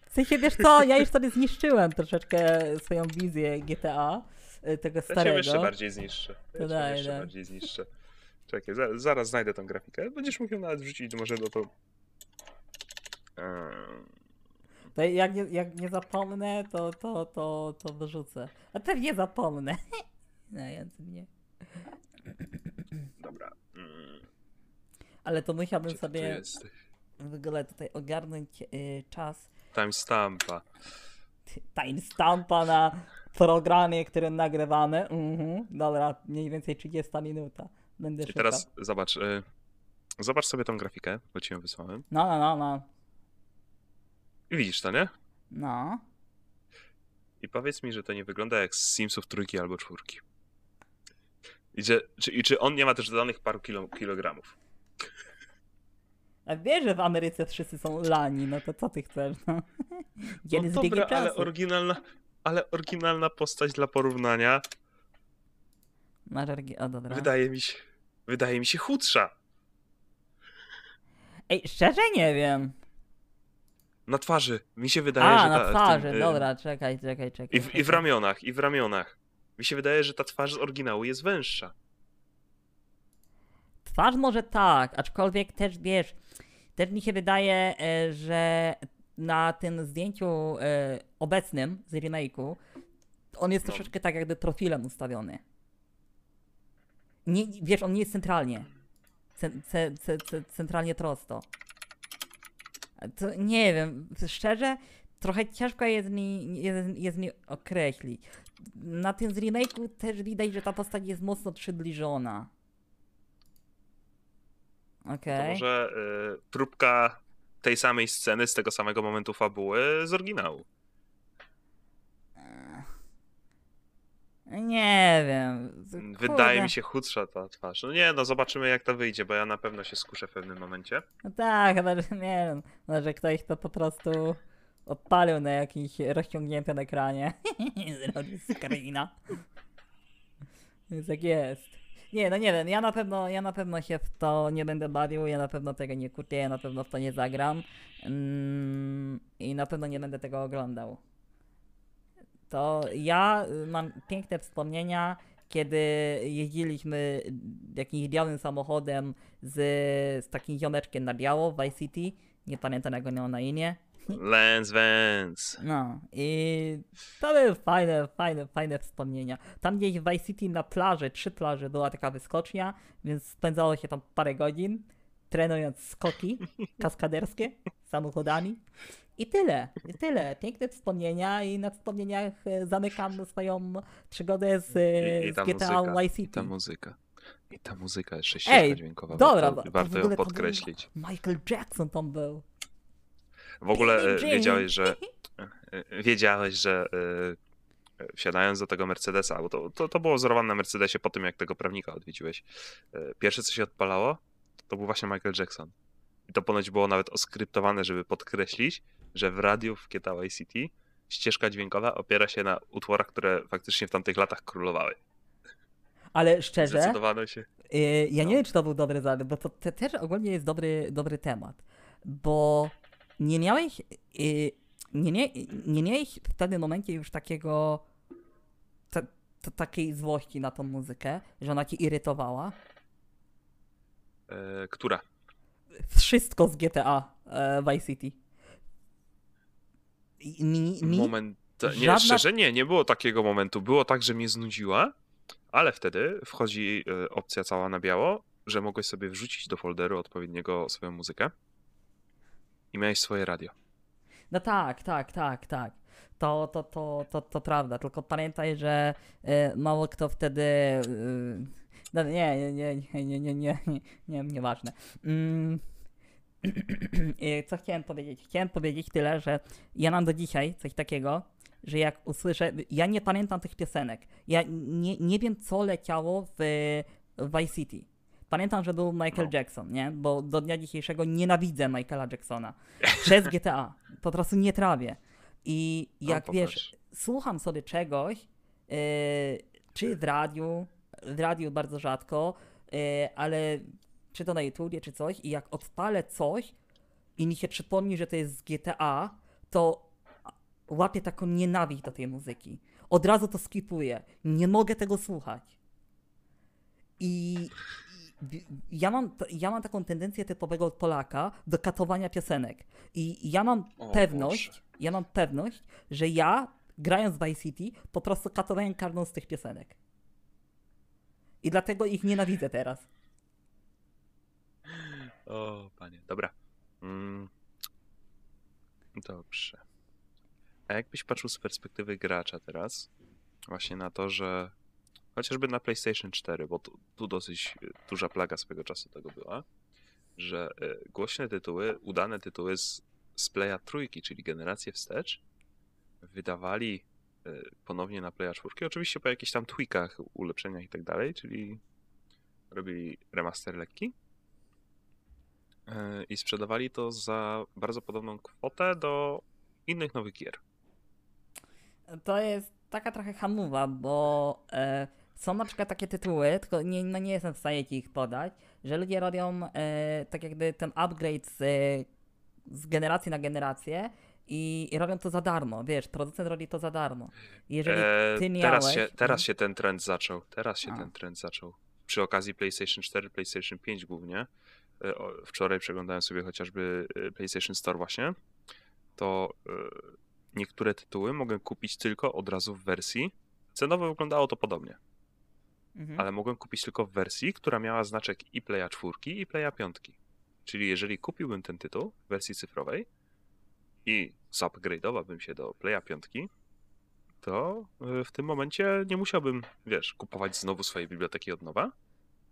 W sensie, wiesz co, ja już sobie zniszczyłem troszeczkę swoją wizję GTA, y, tego Ja cię starego. jeszcze bardziej zniszczę. Ja To cię jeszcze bardziej zniszczę. Czekaj, za, zaraz znajdę tą grafikę. Będziesz mógł ją nawet wrzucić może do to... To jak nie, jak nie zapomnę, to, to, to, to wyrzucę. A pewnie zapomnę. <laughs> No, ja nie. dobra. Mm, Ale to musiałbym gdzie ty sobie jesteś? w ogóle tutaj ogarnąć y, czas Timestampa. timestampa na programie, który nagrywamy. Mhm. Dobra, mniej więcej 30 minuta. Będę I szukał. teraz zobacz. Y, zobacz sobie tą grafikę, bo ci ją wysłałem. No, no, no, no. I widzisz to, nie? No. I powiedz mi, że to nie wygląda jak z Simsów trójki albo czwórki. I, że, czy, I czy on nie ma też dodanych paru kilo, kilogramów? A wiesz, że w Ameryce wszyscy są lani, no to co ty chcesz, no? Kiedy no z biegiem dobra, ale czasu. oryginalna, ale oryginalna postać dla porównania Masz orgi- O, dobra. wydaje mi się, wydaje mi się chudsza. Ej, szczerze nie wiem. Na twarzy. Mi się wydaje, A, że na ta, twarzy, tym, dobra, czekaj, czekaj, czekaj. I w, I w ramionach, i w ramionach. Mi się wydaje, że ta twarz z oryginału jest węższa. Twarz może tak, aczkolwiek też wiesz, też mi się wydaje, e, że na tym zdjęciu e, obecnym z remake'u on jest No. troszeczkę tak jakby profilem ustawiony. Nie, wiesz, on nie jest centralnie. Ce, ce, ce, ce, centralnie prosto. To nie wiem, szczerze, trochę ciężko jest mi, jest, jest mi określić. Na tym z remake'u też widać, że ta postać jest mocno przybliżona. To Okej. może y, próbka tej samej sceny z tego samego momentu fabuły z oryginału. Nie wiem. Wydaje kurde. mi się chudsza ta twarz. No nie, no zobaczymy jak to wyjdzie, bo ja na pewno się skuszę w pewnym momencie. No tak, chyba, że nie wiem. Może ktoś to po prostu odpalił na jakimś rozciągniętym ekranie. <laughs> Zrobił screena. Więc tak jest. Nie, no nie wiem, ja na pewno, ja na pewno się w to nie będę bawił, ja na pewno tego nie kupię, ja na pewno w to nie zagram. Mm, I na pewno nie będę tego oglądał. To ja y, mam piękne wspomnienia, kiedy jeździliśmy jakimś białym samochodem z, z takim ziomeczkiem na biało w Vice City. Nie pamiętam jak on miał na imię. Lance Vance. No i to były fajne, fajne, fajne wspomnienia. Tam gdzieś w Vice City na plaży, trzy plaże była taka wyskocznia, więc spędzało się tam parę godzin trenując skoki kaskaderskie samochodami. I tyle, i tyle. Piękne wspomnienia i na wspomnieniach e, zamykam swoją przygodę z, I, i z ta GTA muzyka, Vice I ta City. muzyka. I ta muzyka jeszcze Ej, ścieżka dźwiękowa. dobra, warto, warto ją podkreślić. Michael Jackson tam był. W ogóle e, wiedziałeś, że e, wiedziałeś, że e, e, wsiadając do tego Mercedesa, bo to, to, to było wzorowane na Mercedesie po tym, jak tego prawnika odwiedziłeś. e, Pierwsze, co się odpalało, to był właśnie Michael Jackson. I to ponoć było nawet oskryptowane, żeby podkreślić, że w radiu w Vice City ścieżka dźwiękowa opiera się na utworach, które faktycznie w tamtych latach królowały. Ale szczerze, Zdecydowano się. y, ja nie No. wiem, czy to był dobry zabieg, bo to te, też ogólnie jest dobry, dobry temat. Bo nie miałeś, y, nie, mia, nie miałeś w pewnym momencie już takiego, ta, ta, takiej złości na tą muzykę, że ona ci irytowała. E, która? Wszystko z GTA e, Vice City. Mi, mi, Moment. Nie, żadna- szczerze nie, nie było takiego momentu. Było tak, że mnie znudziła, ale wtedy wchodzi e, opcja cała na biało, że mogłeś sobie wrzucić do folderu odpowiedniego swoją muzykę i miałeś swoje radio. No tak, tak, tak, tak. To, to, to, to, to prawda, tylko pamiętaj, że mało kto wtedy. No nie, nie, nie, nie, nie, nie, nie, nie, nie, nieważne. Mm, <clears throat> co chciałem powiedzieć? Chciałem powiedzieć tyle, że ja mam do dzisiaj coś takiego, że jak usłyszę. Ja nie pamiętam tych piosenek. Ja nie, nie wiem, co leciało w, w Vice City. Pamiętam, że był Michael No. Jackson, nie? Bo do dnia dzisiejszego nienawidzę Michaela Jacksona. Przez <laughs> GTA. Po prostu nie trawię. I No, jak wiesz, popatrz. słucham sobie czegoś, yy, czy w radiu, w radiu bardzo rzadko, yy, ale czy to na YouTubie, czy coś, i jak odpalę coś i mi się przypomni, że to jest z GTA, to łapię taką nienawiść do tej muzyki. Od razu to skipuję. Nie mogę tego słuchać. I ja mam, ja mam taką tendencję typowego Polaka do katowania piosenek. I ja mam O pewność, Boże. ja mam pewność, że ja grając w Vice City po prostu katowałem każdą z tych piosenek. I dlatego ich nienawidzę teraz. O, panie. Dobra. Mm. Dobrze. A jakbyś patrzył z perspektywy gracza teraz, właśnie na to, że chociażby na PlayStation 4, bo tu, tu dosyć e, duża plaga swego czasu tego była, że e, głośne tytuły, udane tytuły z, z Playa trójki, czyli generację wstecz, wydawali ponownie na Playa 4, oczywiście po jakichś tam tweakach, ulepszeniach i tak dalej, czyli robili remaster lekki e, i sprzedawali to za bardzo podobną kwotę do innych nowych gier. To jest taka trochę hamowa, bo e, są na przykład takie tytuły, tylko nie, no nie jestem w stanie ich podać, że ludzie robią e, tak jakby ten upgrade z, z generacji na generację i, i robią to za darmo, wiesz, producent robi to za darmo. Jeżeli E, ty teraz, miałeś... się, teraz no, się ten trend zaczął. Teraz się A. ten trend zaczął. Przy okazji PlayStation 4, PlayStation 5 głównie. E, Wczoraj przeglądałem sobie chociażby e, PlayStation Store właśnie. To e, niektóre tytuły mogę kupić tylko od razu w wersji. Cenowo wyglądało to podobnie, mhm. ale mogłem kupić tylko w wersji, która miała znaczek i Playa 4 i Playa 5. Czyli jeżeli kupiłbym ten tytuł w wersji cyfrowej i zupgrade'owałbym się do Playa 5, to y, w tym momencie nie musiałbym, wiesz, kupować znowu swojej biblioteki od nowa,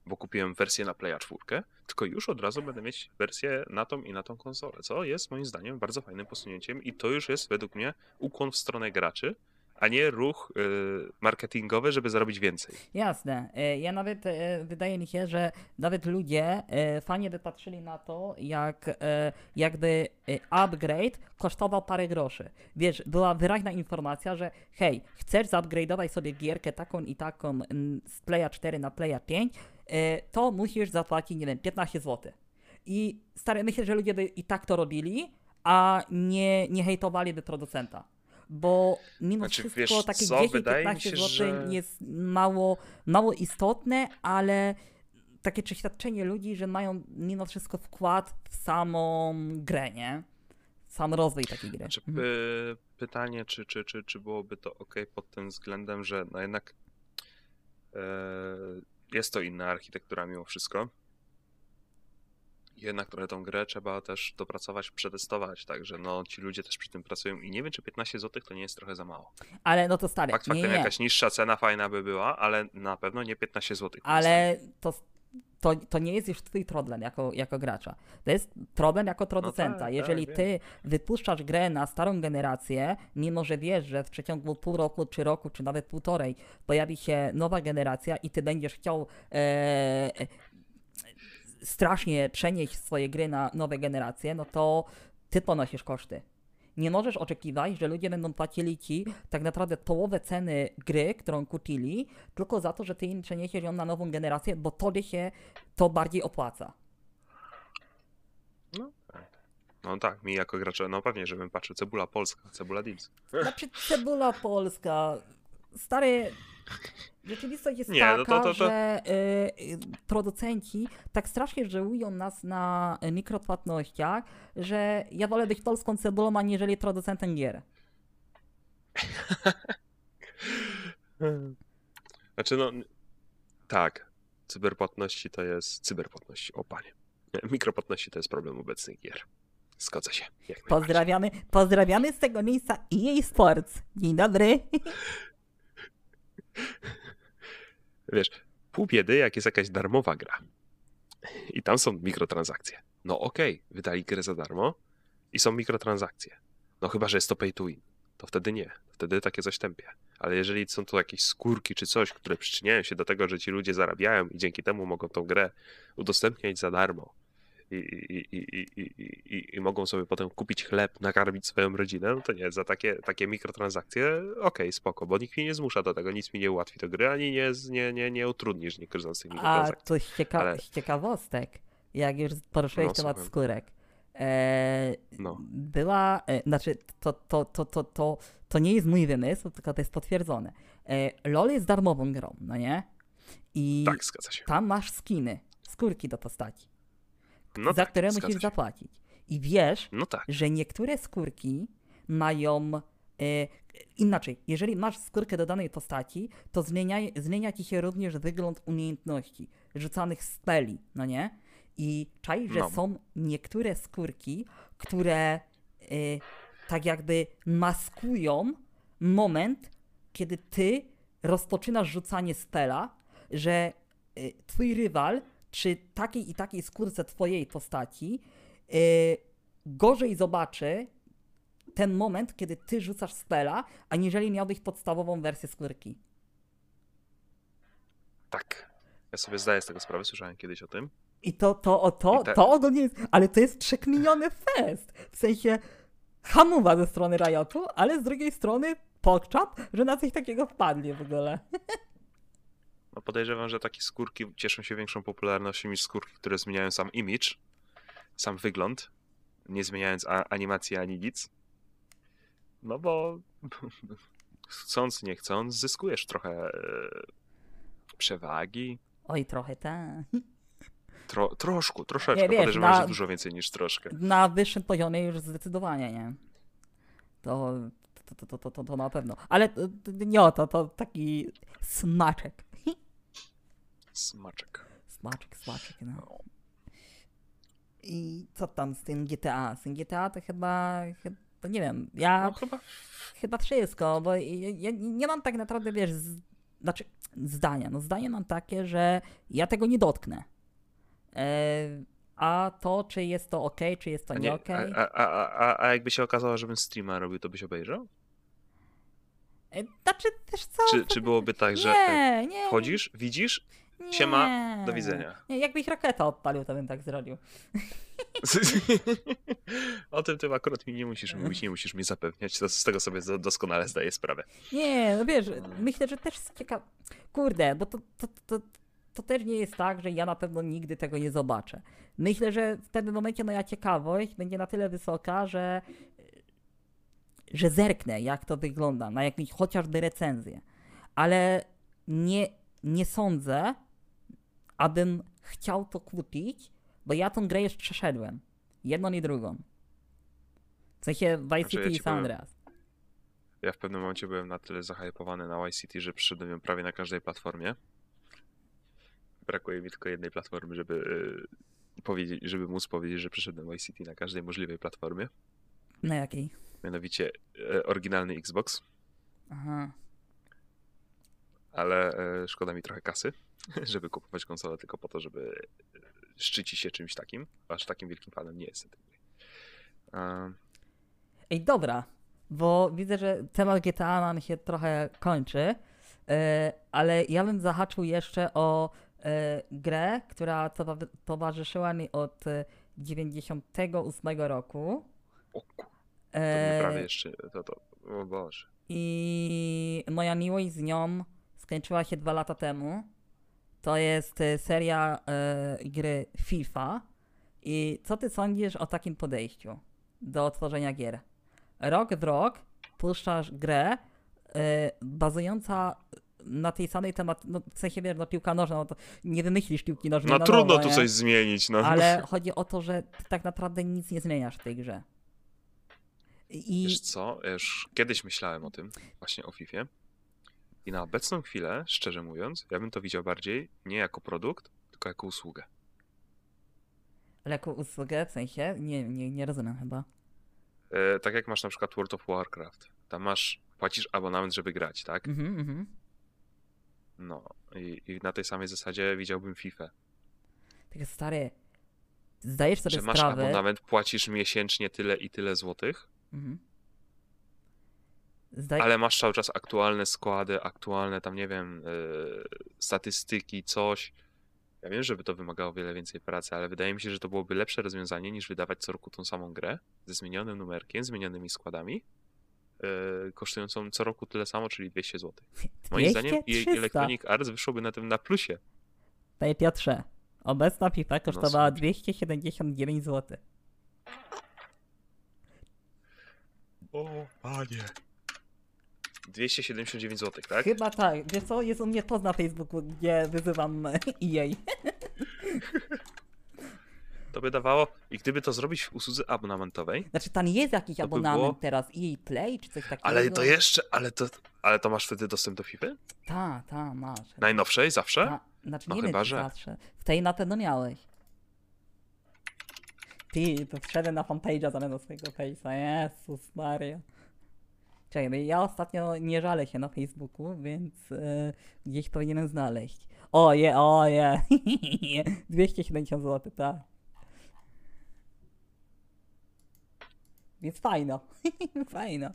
bo kupiłem wersję na Playa 4, tylko już od razu będę mieć wersję na tą i na tą konsolę, co jest moim zdaniem bardzo fajnym posunięciem i to już jest według mnie ukłon w stronę graczy, a nie ruch y, marketingowy, żeby zarobić więcej. Jasne. E, Ja nawet, e, wydaje mi się, że nawet ludzie fajnie by patrzyli na to, jak jakby upgrade kosztował parę groszy. Wiesz, była wyraźna informacja, że hej, chcesz zupgrade'ować sobie gierkę taką i taką z Playa 4 na Playa 5, e, to musisz zapłacić, nie wiem, 15 zł. I stary, myślę, że ludzie by i tak to robili, a nie, nie hejtowaliby producenta. Bo mimo Znaczy, wszystko wiesz takie co, wydaje mi 10-15 się, zł że- jest mało, mało istotne, ale takie przeświadczenie ludzi, że mają mimo wszystko wkład w samą grę, nie? Sam rozwój takiej gry. Znaczy, Mhm. py, pytanie, czy, czy, czy, czy byłoby to ok pod tym względem, że no jednak e, jest to inna architektura mimo wszystko. Jednak trochę tą grę trzeba też dopracować, przetestować, także no ci ludzie też przy tym pracują i nie wiem, czy 15 zł to nie jest trochę za mało. Ale no to stary, Fakt nie, faktem nie, jakaś niższa cena fajna by była, ale na pewno nie 15 zł. ale to, to, to nie jest już twój problem jako, jako gracza. To jest problem jako producenta. tak, Jeżeli wiem. ty wypuszczasz grę na starą generację, mimo że wiesz, że w przeciągu pół roku, czy roku, czy nawet półtorej pojawi się nowa generacja i ty będziesz chciał e, strasznie przenieść swoje gry na nowe generacje, no to ty ponosisz koszty. Nie możesz oczekiwać, że ludzie będą płacili ci tak naprawdę połowę ceny gry, którą kupili, tylko za to, że ty im przeniesiesz ją na nową generację, bo tobie się to bardziej opłaca. No tak. No tak, mi jako gracza, no pewnie, żebym patrzył, cebula polska, cebula Deals. Znaczy cebula polska, stary, rzeczywistość jest Nie, taka, no to- to- to- że y, y, producenci tak strasznie żełują nas na mikropłatnościach, że ja wolę być polską cebulą, aniżeli producentem gier. <laughs> Znaczy no, tak, cyberpłatności to jest, cyberpłatności, o panie. Nie, <laughs> Mikropłatności to jest problem obecnych gier. Zgodzę się. Pozdrawiamy, pozdrawiamy z tego miejsca EA Sports. Dzień dobry. <laughs> Wiesz, pół biedy, jak jest jakaś darmowa gra i tam są mikrotransakcje. No okej, wydali grę za darmo i są mikrotransakcje. No chyba, że jest to pay to win. To wtedy nie. Wtedy takie coś tępie. Ale jeżeli są to jakieś skórki czy coś, które przyczyniają się do tego, że ci ludzie zarabiają i dzięki temu mogą tą grę udostępniać za darmo i, i, i, i, mogą sobie potem kupić chleb, nakarmić swoją rodzinę, no to nie, za takie, takie mikrotransakcje, okej, spoko, bo nikt mnie nie zmusza do tego, nic mi nie ułatwi do gry, ani nie, nie, nie, nie utrudnisz, z tych A mikrotransakcji. to z, cieka- Ale- z ciekawostek, jak już poruszyłeś No, temat słucham. skórek. E, No. Była, e, znaczy to, to, to, to, to, to nie jest mój wymysł, tylko to jest potwierdzone. E, LOL jest darmową grą, no nie? I Tak, tam masz skiny, skórki do postaci, No za tak, które musisz się. zapłacić. I wiesz, No tak, że niektóre skórki mają. E, inaczej, jeżeli masz skórkę do danej postaci, to zmienia, zmienia ci się również wygląd umiejętności, rzucanych speli, no nie? I czaj, że No. są niektóre skórki, które e, tak jakby maskują moment, kiedy ty rozpoczynasz rzucanie spela, że e, twój rywal przy takiej i takiej skórce twojej postaci e, gorzej zobaczy ten moment, kiedy ty rzucasz spela, aniżeli miałbyś podstawową wersję skórki. tak. Ja sobie zdaję z tego sprawę, słyszałem kiedyś o tym. I to, to, o to, te- to ogólnie jest, ale to jest przekminiony fest. W sensie hamowa ze strony Riotu, ale z drugiej strony pokczap, że na coś takiego wpadli w ogóle. <laughs> No podejrzewam, że takie skórki cieszą się większą popularnością niż skórki, które zmieniają sam image, sam wygląd, nie zmieniając animacji ani nic. No bo <laughs> chcąc, nie chcąc, zyskujesz trochę e, przewagi. Oj, trochę tak. Tro, troszkę, troszeczkę. Nie, wiesz, Podejrzewam, na- że dużo więcej niż troszkę. Na wyższym poziomie już zdecydowanie, nie? To, to, to, to, to, to, na pewno. Ale to nie o to, to taki smaczek. Smaczek. Smaczek, smaczek, no. I co tam z tym GTA? Z tym GTA to chyba, chyba nie wiem, ja No chyba chyba wszystko, bo ja, ja nie mam tak naprawdę, wiesz, z, znaczy zdania. No zdanie mam takie, że ja tego nie dotknę. E, a to, czy jest to ok, czy jest to nie nie, ok. a, a, a, a, jakby się okazało, żebym streama robił, to byś obejrzał? E, Znaczy też co? Czy, czy byłoby tak, że nie, nie, wchodzisz, widzisz, nie. siema, do widzenia. Nie, jakbyś rakietę odpalił, to bym tak zrobił. <laughs> o tym ty akurat mi nie musisz mówić, nie musisz mi zapewniać, to z tego sobie do- doskonale zdaję sprawę. Nie, no wiesz, myślę, że też jest ciekawe. Kurde, bo to, to, to, to też nie jest tak, że ja na pewno nigdy tego nie zobaczę. Myślę, że w pewnym momencie moja ciekawość będzie na tyle wysoka, że że zerknę, jak to wygląda, na jakieś chociażby recenzję. Ale nie, nie sądzę, abym chciał to kupić, bo ja tą grę już przeszedłem. Jedną i drugą. W sensie Vice Znaczy, City i San Andreas. Ja w pewnym momencie byłem na tyle zahypowany na YCT, że przyszedłem ją prawie na każdej platformie. Brakuje mi tylko jednej platformy, żeby y, powiedzieć, żeby móc powiedzieć, że przeszedłem YCT na każdej możliwej platformie. Na jakiej? Mianowicie e, oryginalny Xbox, Aha. Ale e, szkoda mi trochę kasy, <laughs> żeby kupować konsolę tylko po to, żeby szczycić się czymś takim. Aż takim wielkim fanem nie jestem. E, Ej, dobra, bo widzę, że temat GTA nam się trochę kończy, e, ale ja bym zahaczył jeszcze o e, grę, która towa- towarzyszyła mi od e, 98 roku. o kur... To prawie jeszcze... To, to, o Boże. I moja miłość z nią skończyła się dwa lata temu. To jest e, seria e, gry FIFA. I co ty sądzisz o takim podejściu do tworzenia gier? Rok w rok puszczasz grę e, bazująca na tej samej temat, no w sensie wiesz, no piłka nożna, no to nie wymyślisz piłki nożnej No na trudno nowo, tu nie? coś zmienić, no. Ale <laughs> chodzi o to, że ty tak naprawdę nic nie zmieniasz w tej grze. I Wiesz co, już kiedyś myślałem o tym, właśnie o FIFA. I na obecną chwilę, szczerze mówiąc, ja bym to widział bardziej nie jako produkt, tylko jako usługę. ale jako usługę, w sensie, nie, nie, nie rozumiem chyba. E, tak jak masz na przykład World of Warcraft. Tam masz, płacisz abonament, żeby grać, tak? Mhm, mhm. No. I, I na tej samej zasadzie widziałbym FIFA. Tylko stary, zdajesz sobie Że masz sprawę... abonament, płacisz miesięcznie tyle i tyle złotych, Mhm. Zdaj... ale masz cały czas aktualne składy, aktualne tam, nie wiem, e, statystyki, coś. Ja wiem, żeby to wymagało wiele więcej pracy, ale wydaje mi się, że to byłoby lepsze rozwiązanie niż wydawać co roku tą samą grę ze zmienionym numerkiem, zmienionymi składami, e, kosztującą co roku tyle samo, czyli 200 zł. Moim 200, zdaniem i 300. Electronic Arts wyszłoby na tym na plusie. Panie Piotrze, obecna FIFA No, kosztowała słuchaj. 279 zł. O, panie. 279 zł, tak? Chyba tak. Wiesz co, jest u mnie post na Facebooku, gdzie wyzywam <laughs> EA. <laughs> To by dawało, i gdyby to zrobić w usłudze abonamentowej, Znaczy tam jest jakiś by abonament było- teraz, EA Play czy coś takiego. ale to jeszcze, ale to, ale to masz wtedy dostęp do FIFA? Ta, ta, masz. Najnowszej, zawsze? Ta, znaczy No nie chyba, wiem, że. zawsze. W tej na pewno miałeś. Ty, to wszedłem na fanpage'a zamiast swojego face'a. Jezus Maria. Czekaj, ja ostatnio nie żalę się na Facebooku, więc e, gdzieś powinienem znaleźć. O je, o je. 270 zł, tak. Więc fajno. <laughs> fajno.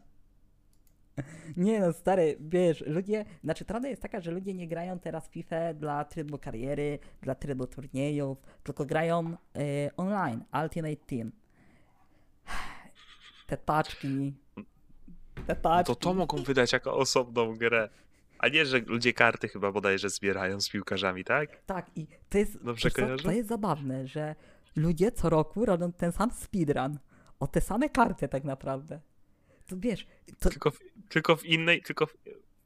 Nie no, stary, wiesz, ludzie, znaczy prawda jest taka, że ludzie nie grają teraz FIFA dla trybu kariery, dla trybu turniejów, tylko grają e, online, Ultimate Team. Te paczki, te No to to mogą wydać jako osobną grę. A nie, że ludzie karty chyba bodajże zbierają z piłkarzami, tak? Tak, i to jest, Dobrze kojarzę? to jest zabawne, że ludzie co roku robią ten sam speedrun, o te same karty tak naprawdę. To wiesz, to, Tylko w, tylko w innej, tylko w,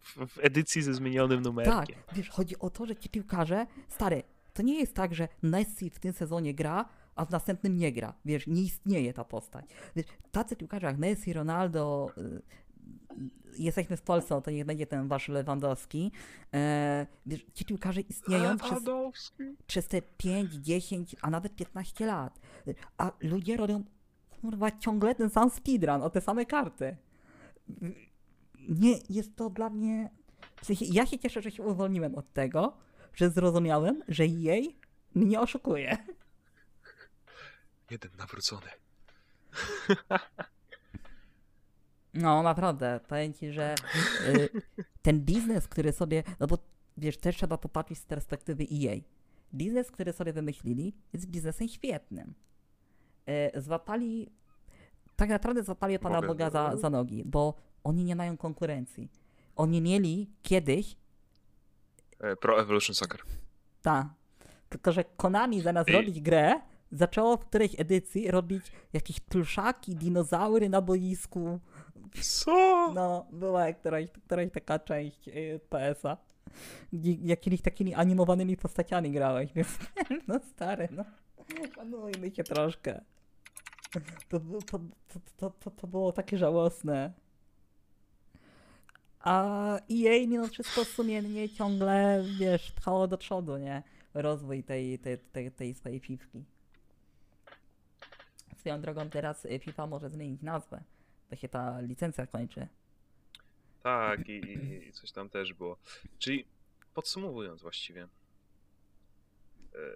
w, edycji ze zmienionym numerkiem. Tak, wiesz, chodzi o to, że ci piłkarze, stary, to nie jest tak, że Messi w tym sezonie gra, a w następnym nie gra. Wiesz, nie istnieje ta postać. Wiesz, tacy piłkarze jak Messi, Ronaldo, y, jesteśmy w Polsce, to niech będzie ten wasz Lewandowski. E, wiesz, ci piłkarze istnieją przez, przez te 5, 10, a nawet 15 lat. A ludzie robią kurwa ciągle ten sam speedrun o te same karty. Nie, jest to dla mnie... W sensie, ja się cieszę, że się uwolniłem od tego, że zrozumiałem, że jej mnie oszukuje. Jeden nawrócony. <laughs> No, naprawdę. Powiem ci, że y, <laughs> ten biznes, który sobie. No bo wiesz, też trzeba popatrzeć z perspektywy EA. Biznes, który sobie wymyślili, jest biznesem świetnym. Y, złapali. Tak naprawdę złapali Pana Mogę- Boga za, za nogi, bo oni nie mają konkurencji. Oni mieli kiedyś. E, Pro Evolution Soccer. Ta. Tylko, że Konami zamiast I- robić grę, zaczęło w którejś edycji robić jakieś pluszaki, dinozaury na boisku. Co? No, była któraś, któraś taka część y, PS-a. Jakimiś takimi animowanymi postaciami grałeś, więc <laughs> no stary, no. Szanujmy się troszkę. To, to, to, to, to, było takie żałosne. A EA mimo wszystko sumiennie ciągle, wiesz, trwało do przodu, nie? Rozwój tej, tej, tej, tej swojej fifki. Swoją drogą teraz y, FIFA może zmienić nazwę, się ta licencja kończy. Tak, i, i, coś tam też było. Czyli podsumowując właściwie. E,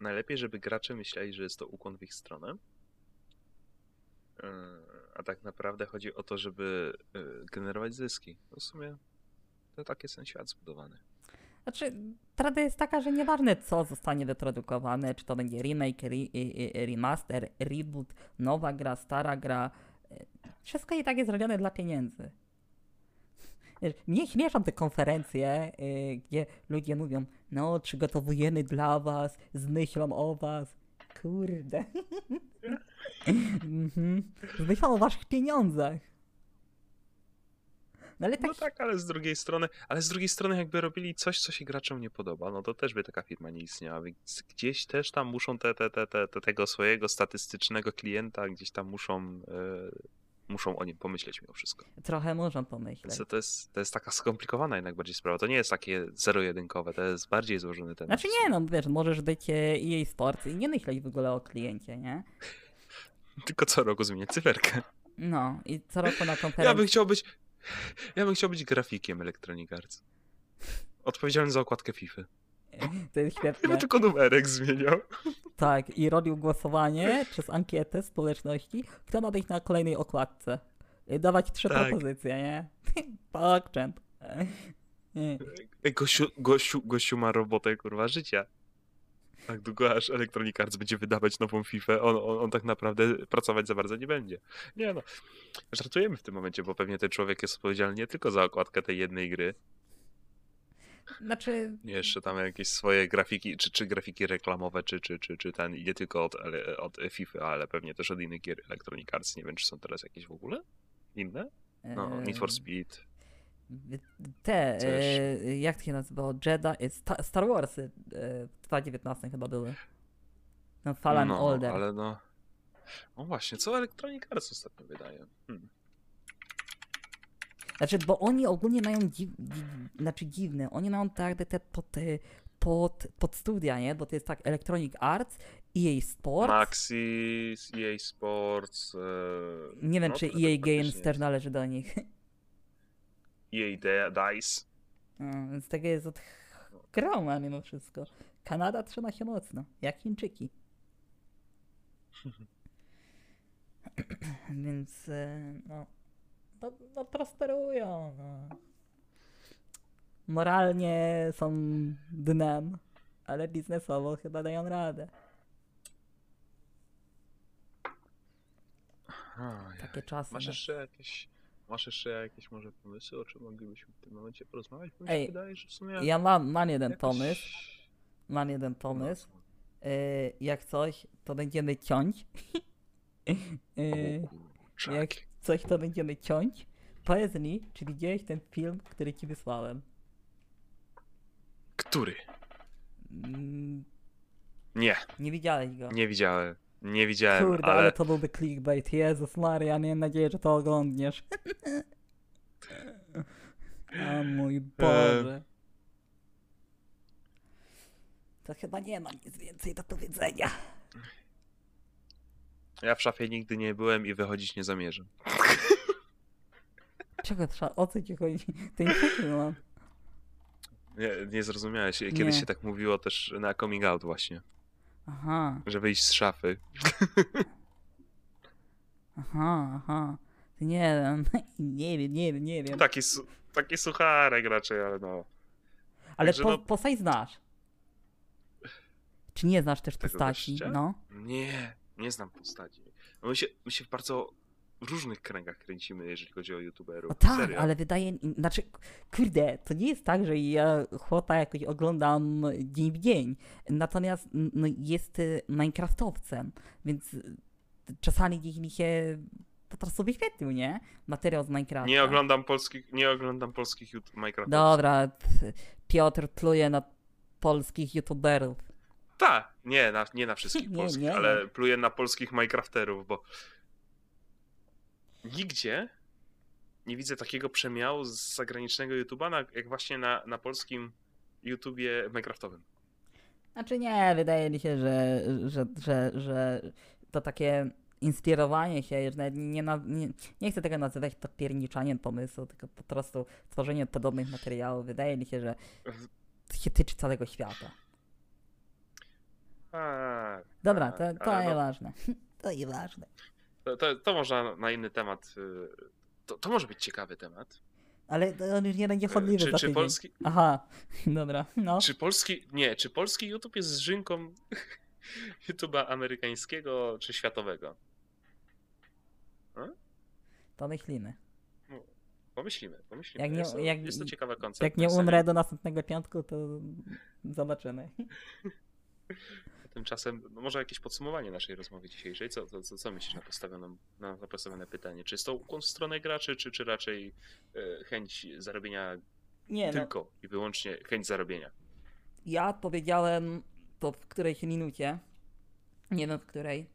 najlepiej, żeby gracze myśleli, że jest to ukłon w ich stronę. E, a tak naprawdę chodzi o to, żeby e, generować zyski. No w sumie to tak jest ten świat zbudowany. Znaczy, prawda jest taka, że nieważne co zostanie wyprodukowane, czy to będzie remake, re, remaster, reboot, nowa gra, stara gra, e, wszystko i tak jest robione dla pieniędzy. Mnie śmieszą te konferencje, y, gdzie ludzie mówią, no przygotowujemy dla was, z myślą o was. Kurde. <laughs> Mhm. Z myślą o waszych pieniądzach. No ale tak, No tak, ale z drugiej strony, ale z drugiej strony jakby robili coś, co się graczom nie podoba, no to też by taka firma nie istniała, więc gdzieś też tam muszą te, te, te, te, te tego swojego statystycznego klienta, gdzieś tam muszą, e, muszą o nim pomyśleć mimo wszystko. trochę muszą pomyśleć. To, to, jest, to jest taka skomplikowana jednak bardziej sprawa, to nie jest takie zero-jedynkowe, to jest bardziej złożony temat. Znaczy nie, no wiesz, możesz być e, EA Sports i nie myśleć w ogóle o kliencie, nie? Tylko co roku zmieniać cyferkę. No i co roku na Ja konferencji... bym chciał być, ja bym chciał być grafikiem Electronic Arts. Odpowiedzialny za okładkę FIFA. To jest <laughs> Ja świetne. bym tylko numerek zmieniał. Tak, i robił głosowanie przez ankietę społeczności, kto ma być na kolejnej okładce. Dawać trzy Tak. propozycje, nie? <laughs> Ej, gościu, gościu, gościu ma robotę, kurwa, życia. Tak długo aż Electronic Arts będzie wydawać nową FIFA, on, on, on tak naprawdę pracować za bardzo nie będzie. Nie no, żartujemy w tym momencie, bo pewnie ten człowiek jest odpowiedzialny nie tylko za okładkę tej jednej gry, Znaczy, jeszcze tam jakieś swoje grafiki, czy, czy grafiki reklamowe, czy, czy, czy, czy ten, nie tylko od, od FIFA, ale pewnie też od innych gier Electronic Arts. Nie wiem, czy są teraz jakieś w ogóle? Inne? No, Need for Speed. Te, e, jak to się nazywało? Jedi, e, Sta- Star Warsy e, w 2019 chyba były. No, Fallen no, Order. ale no... No właśnie, co Electronic Arts ostatnio wydaje? Hmm. Znaczy, bo oni ogólnie mają dziw, dziw, znaczy dziwne, oni mają tak te pod, te pod, pod studia, nie? Bo to jest tak Electronic Arts, EA Sports. Maxis, EA Sports. E, Nie wiem, no, czy EA tak Games też należy do nich. <laughs> EA Dice. Więc tego jest od groma mimo wszystko. Kanada trzyma się mocno, jak Chińczyki. <clears throat> Więc e, no, no, no prosperują. No. Moralnie są dnem, ale biznesowo chyba dają radę. Takie czasy. Masz no. jeszcze jakieś. Masz jeszcze jakieś może pomysły, o czym moglibyśmy w tym momencie porozmawiać? Bo mi Ej, się wydaje, że w sumie. Ja mam, mam jeden jakoś- pomysł. Mam jeden pomysł. E, jak coś, to będziemy ciąć. <laughs> Kurczaki. Jak coś to będziemy ciąć, powiedz mi, czy widziałeś ten film, który ci wysłałem? Który? Mm, Nie, nie widziałeś go. nie widziałem. Nie widziałem, Kurde, ale... ale. to byłby clickbait. Jezus Maria, miałem nadzieję, że to oglądniesz. A mój <laughs> Boże. To chyba nie ma nic więcej do powiedzenia. Ja w szafie nigdy nie byłem i wychodzić nie zamierzam. <laughs> Czego trzeba, o co ci chodzi? To nie mam. Nie, nie zrozumiałeś. Kiedyś Nie. się tak mówiło też na coming out właśnie, Aha, że wyjść z szafy. <laughs> aha, aha. Nie wiem, <laughs> nie wiem, nie wiem, nie wiem. Taki, su- taki sucharek raczej, ale no. Ale Także po, no- postać znasz. Czy nie znasz też Tego postaci? gościa? No. Nie, nie znam postaci. No my, się, my się w bardzo różnych kręgach kręcimy, jeżeli chodzi o youtuberów. O tak, Serio. ale wydaje znaczy, kurde, to nie jest tak, że ja chłopa jakoś oglądam dzień w dzień. Natomiast no, jest y, Minecraftowcem, więc y, czasami gdzieś mi się prostu wyświetlił, nie? Materiał z Minecrafta. Nie oglądam polskich, nie oglądam polskich YouTube Minecraft. Dobra, Piotr pluje na polskich youtuberów. Tak, nie na, nie na wszystkich <laughs> Nie, polskich, nie, ale nie. pluję na polskich Minecrafterów, bo nigdzie nie widzę takiego przemiału z zagranicznego YouTube'a, jak właśnie na, na polskim YouTubie Minecraftowym. Znaczy nie, wydaje mi się, że, że, że, że to takie inspirowanie się, już nawet nie, nie, nie chcę tego nazywać to pierniczaniem pomysłu, tylko po prostu tworzenie podobnych materiałów. Wydaje mi się, że się tyczy całego świata. A, Dobra, tak, to, <laughs> to ale no, nieważne. To nieważne. To, to, to można na inny temat. y, To, to może być ciekawy temat. Ale on już nie będzie chodliwy Czy, za czy, tydzień. polski, Aha, <laughs> dobra, no. czy polski. Nie, czy polski YouTube jest zżynką <laughs> YouTube'a amerykańskiego czy światowego? To myślimy. Pomyślimy, pomyślimy. Jak nie- jest, to, jak- jest to ciekawa. Jak nie umrę do następnego piątku, to <laughs> zobaczymy. Tymczasem, no może jakieś podsumowanie naszej rozmowy dzisiejszej. Co, co, co, co myślisz na postawioną, na, na postawione pytanie? Czy jest to ukłon w stronę graczy, czy, czy raczej e, chęć zarobienia Nie no, tylko i wyłącznie chęć zarobienia? ja powiedziałem to w którejś minucie, nie wiem w której,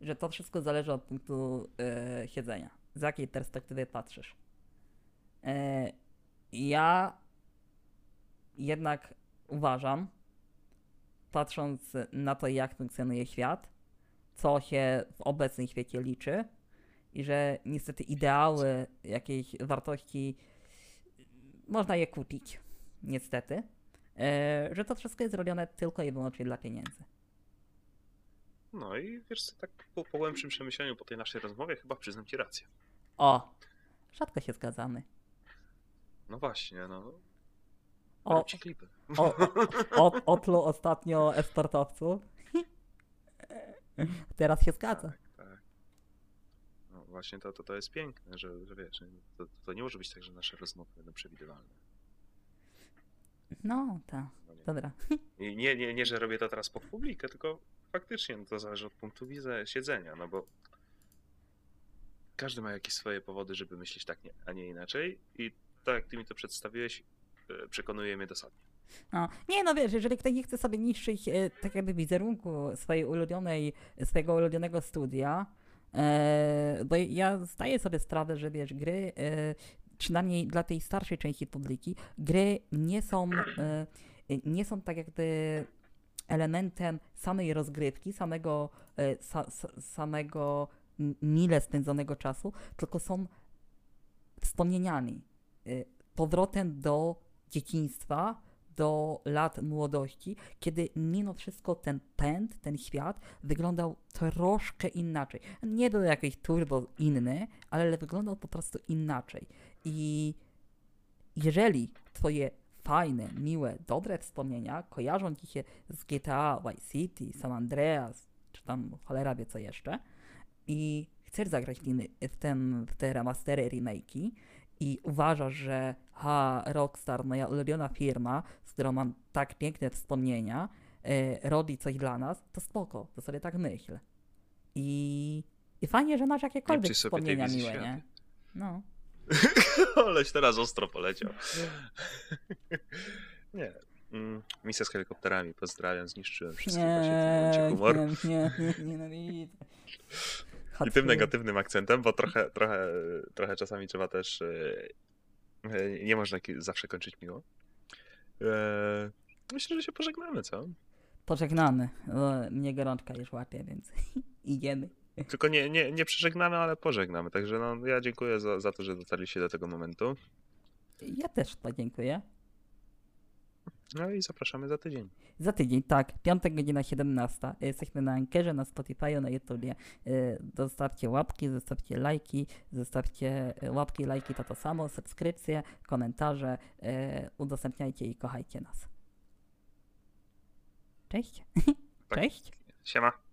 że to wszystko zależy od punktu e, siedzenia. Z jakiej perspektywy patrzysz. E, ja jednak uważam, patrząc na to, jak funkcjonuje świat, co się w obecnym świecie liczy, i że niestety ideały jakiejś wartości można je kupić, niestety, e, że to wszystko jest robione tylko i wyłącznie dla pieniędzy. No i wiesz co, tak po, po głębszym przemyśleniu po tej naszej rozmowie chyba przyznam ci rację. O! Rzadko się zgadzamy. No właśnie, no. O, Rób ci klipy. o, o, otlu ostatnio esportowców. Teraz się zgadza. Tak, tak. No właśnie to, to, to jest piękne, że, że wiesz, to, to nie może być tak, że nasze rozmowy będą przewidywalne. No, tak. No nie. Dobra. I nie, nie, nie, że robię to teraz pod publikę, tylko faktycznie no to zależy od punktu widzenia, siedzenia, no bo każdy ma jakieś swoje powody, żeby myśleć tak, nie, a nie inaczej i tak jak ty mi to przedstawiłeś, przekonuje mnie dosadnie. No. Nie no wiesz, jeżeli ktoś nie chce sobie niszczyć e, tak jakby wizerunku swojej ulubionej, swojego ulubionego studia, e, bo ja zdaję sobie sprawę, że wiesz, gry, e, przynajmniej dla tej starszej części publiki, gry nie są, e, nie są tak jakby elementem samej rozgrywki, samego, sa, sa, samego mile spędzonego czasu, tylko są wspomnieniami, powrotem do dzieciństwa, do lat młodości, kiedy mimo wszystko ten pęd, ten świat wyglądał troszkę inaczej. Nie był jakiś turbo inny, ale wyglądał po prostu inaczej. I jeżeli twoje fajne, miłe, dobre wspomnienia kojarzą ci się z GTA, Vice City, San Andreas, czy tam cholera wie co jeszcze, i chcesz zagrać w, ten, w te remastery, remake'i, i uważasz, że ha, Rockstar, moja ulubiona firma, z którą mam tak piękne wspomnienia, e, robi coś dla nas, to spoko, to sobie tak myśl. I, i fajnie, że masz jakiekolwiek tej wspomnienia miłe, nie? No. <laughs> Aleś teraz ostro poleciał. <laughs> nie. Mm, misja z helikopterami, pozdrawiam, zniszczyłem wszystkie właśnie w tym momencie humor. nie, nie, nie, nienawidzę. I tym negatywnym akcentem, bo trochę, trochę, trochę czasami trzeba też. E, Nie można zawsze kończyć miło. E, Myślę, że się pożegnamy, co? Pożegnamy. O, mnie gorączka już łapie, więc <laughs> idziemy. Tylko nie, nie, nie przeżegnamy, ale pożegnamy. Także no, ja dziękuję za, za to, że dotarliście do tego momentu. Ja też podziękuję. No i zapraszamy za tydzień. Za tydzień, tak. Piątek, godzina 17. Jesteśmy na Ankerze, na Spotify, na YouTubie. Y, Zostawcie łapki, zostawcie lajki, zostawcie y, łapki, lajki to to samo, subskrypcje, komentarze. Udostępniajcie i kochajcie nas. Cześć. <laughs> Tak. Cześć. Siema.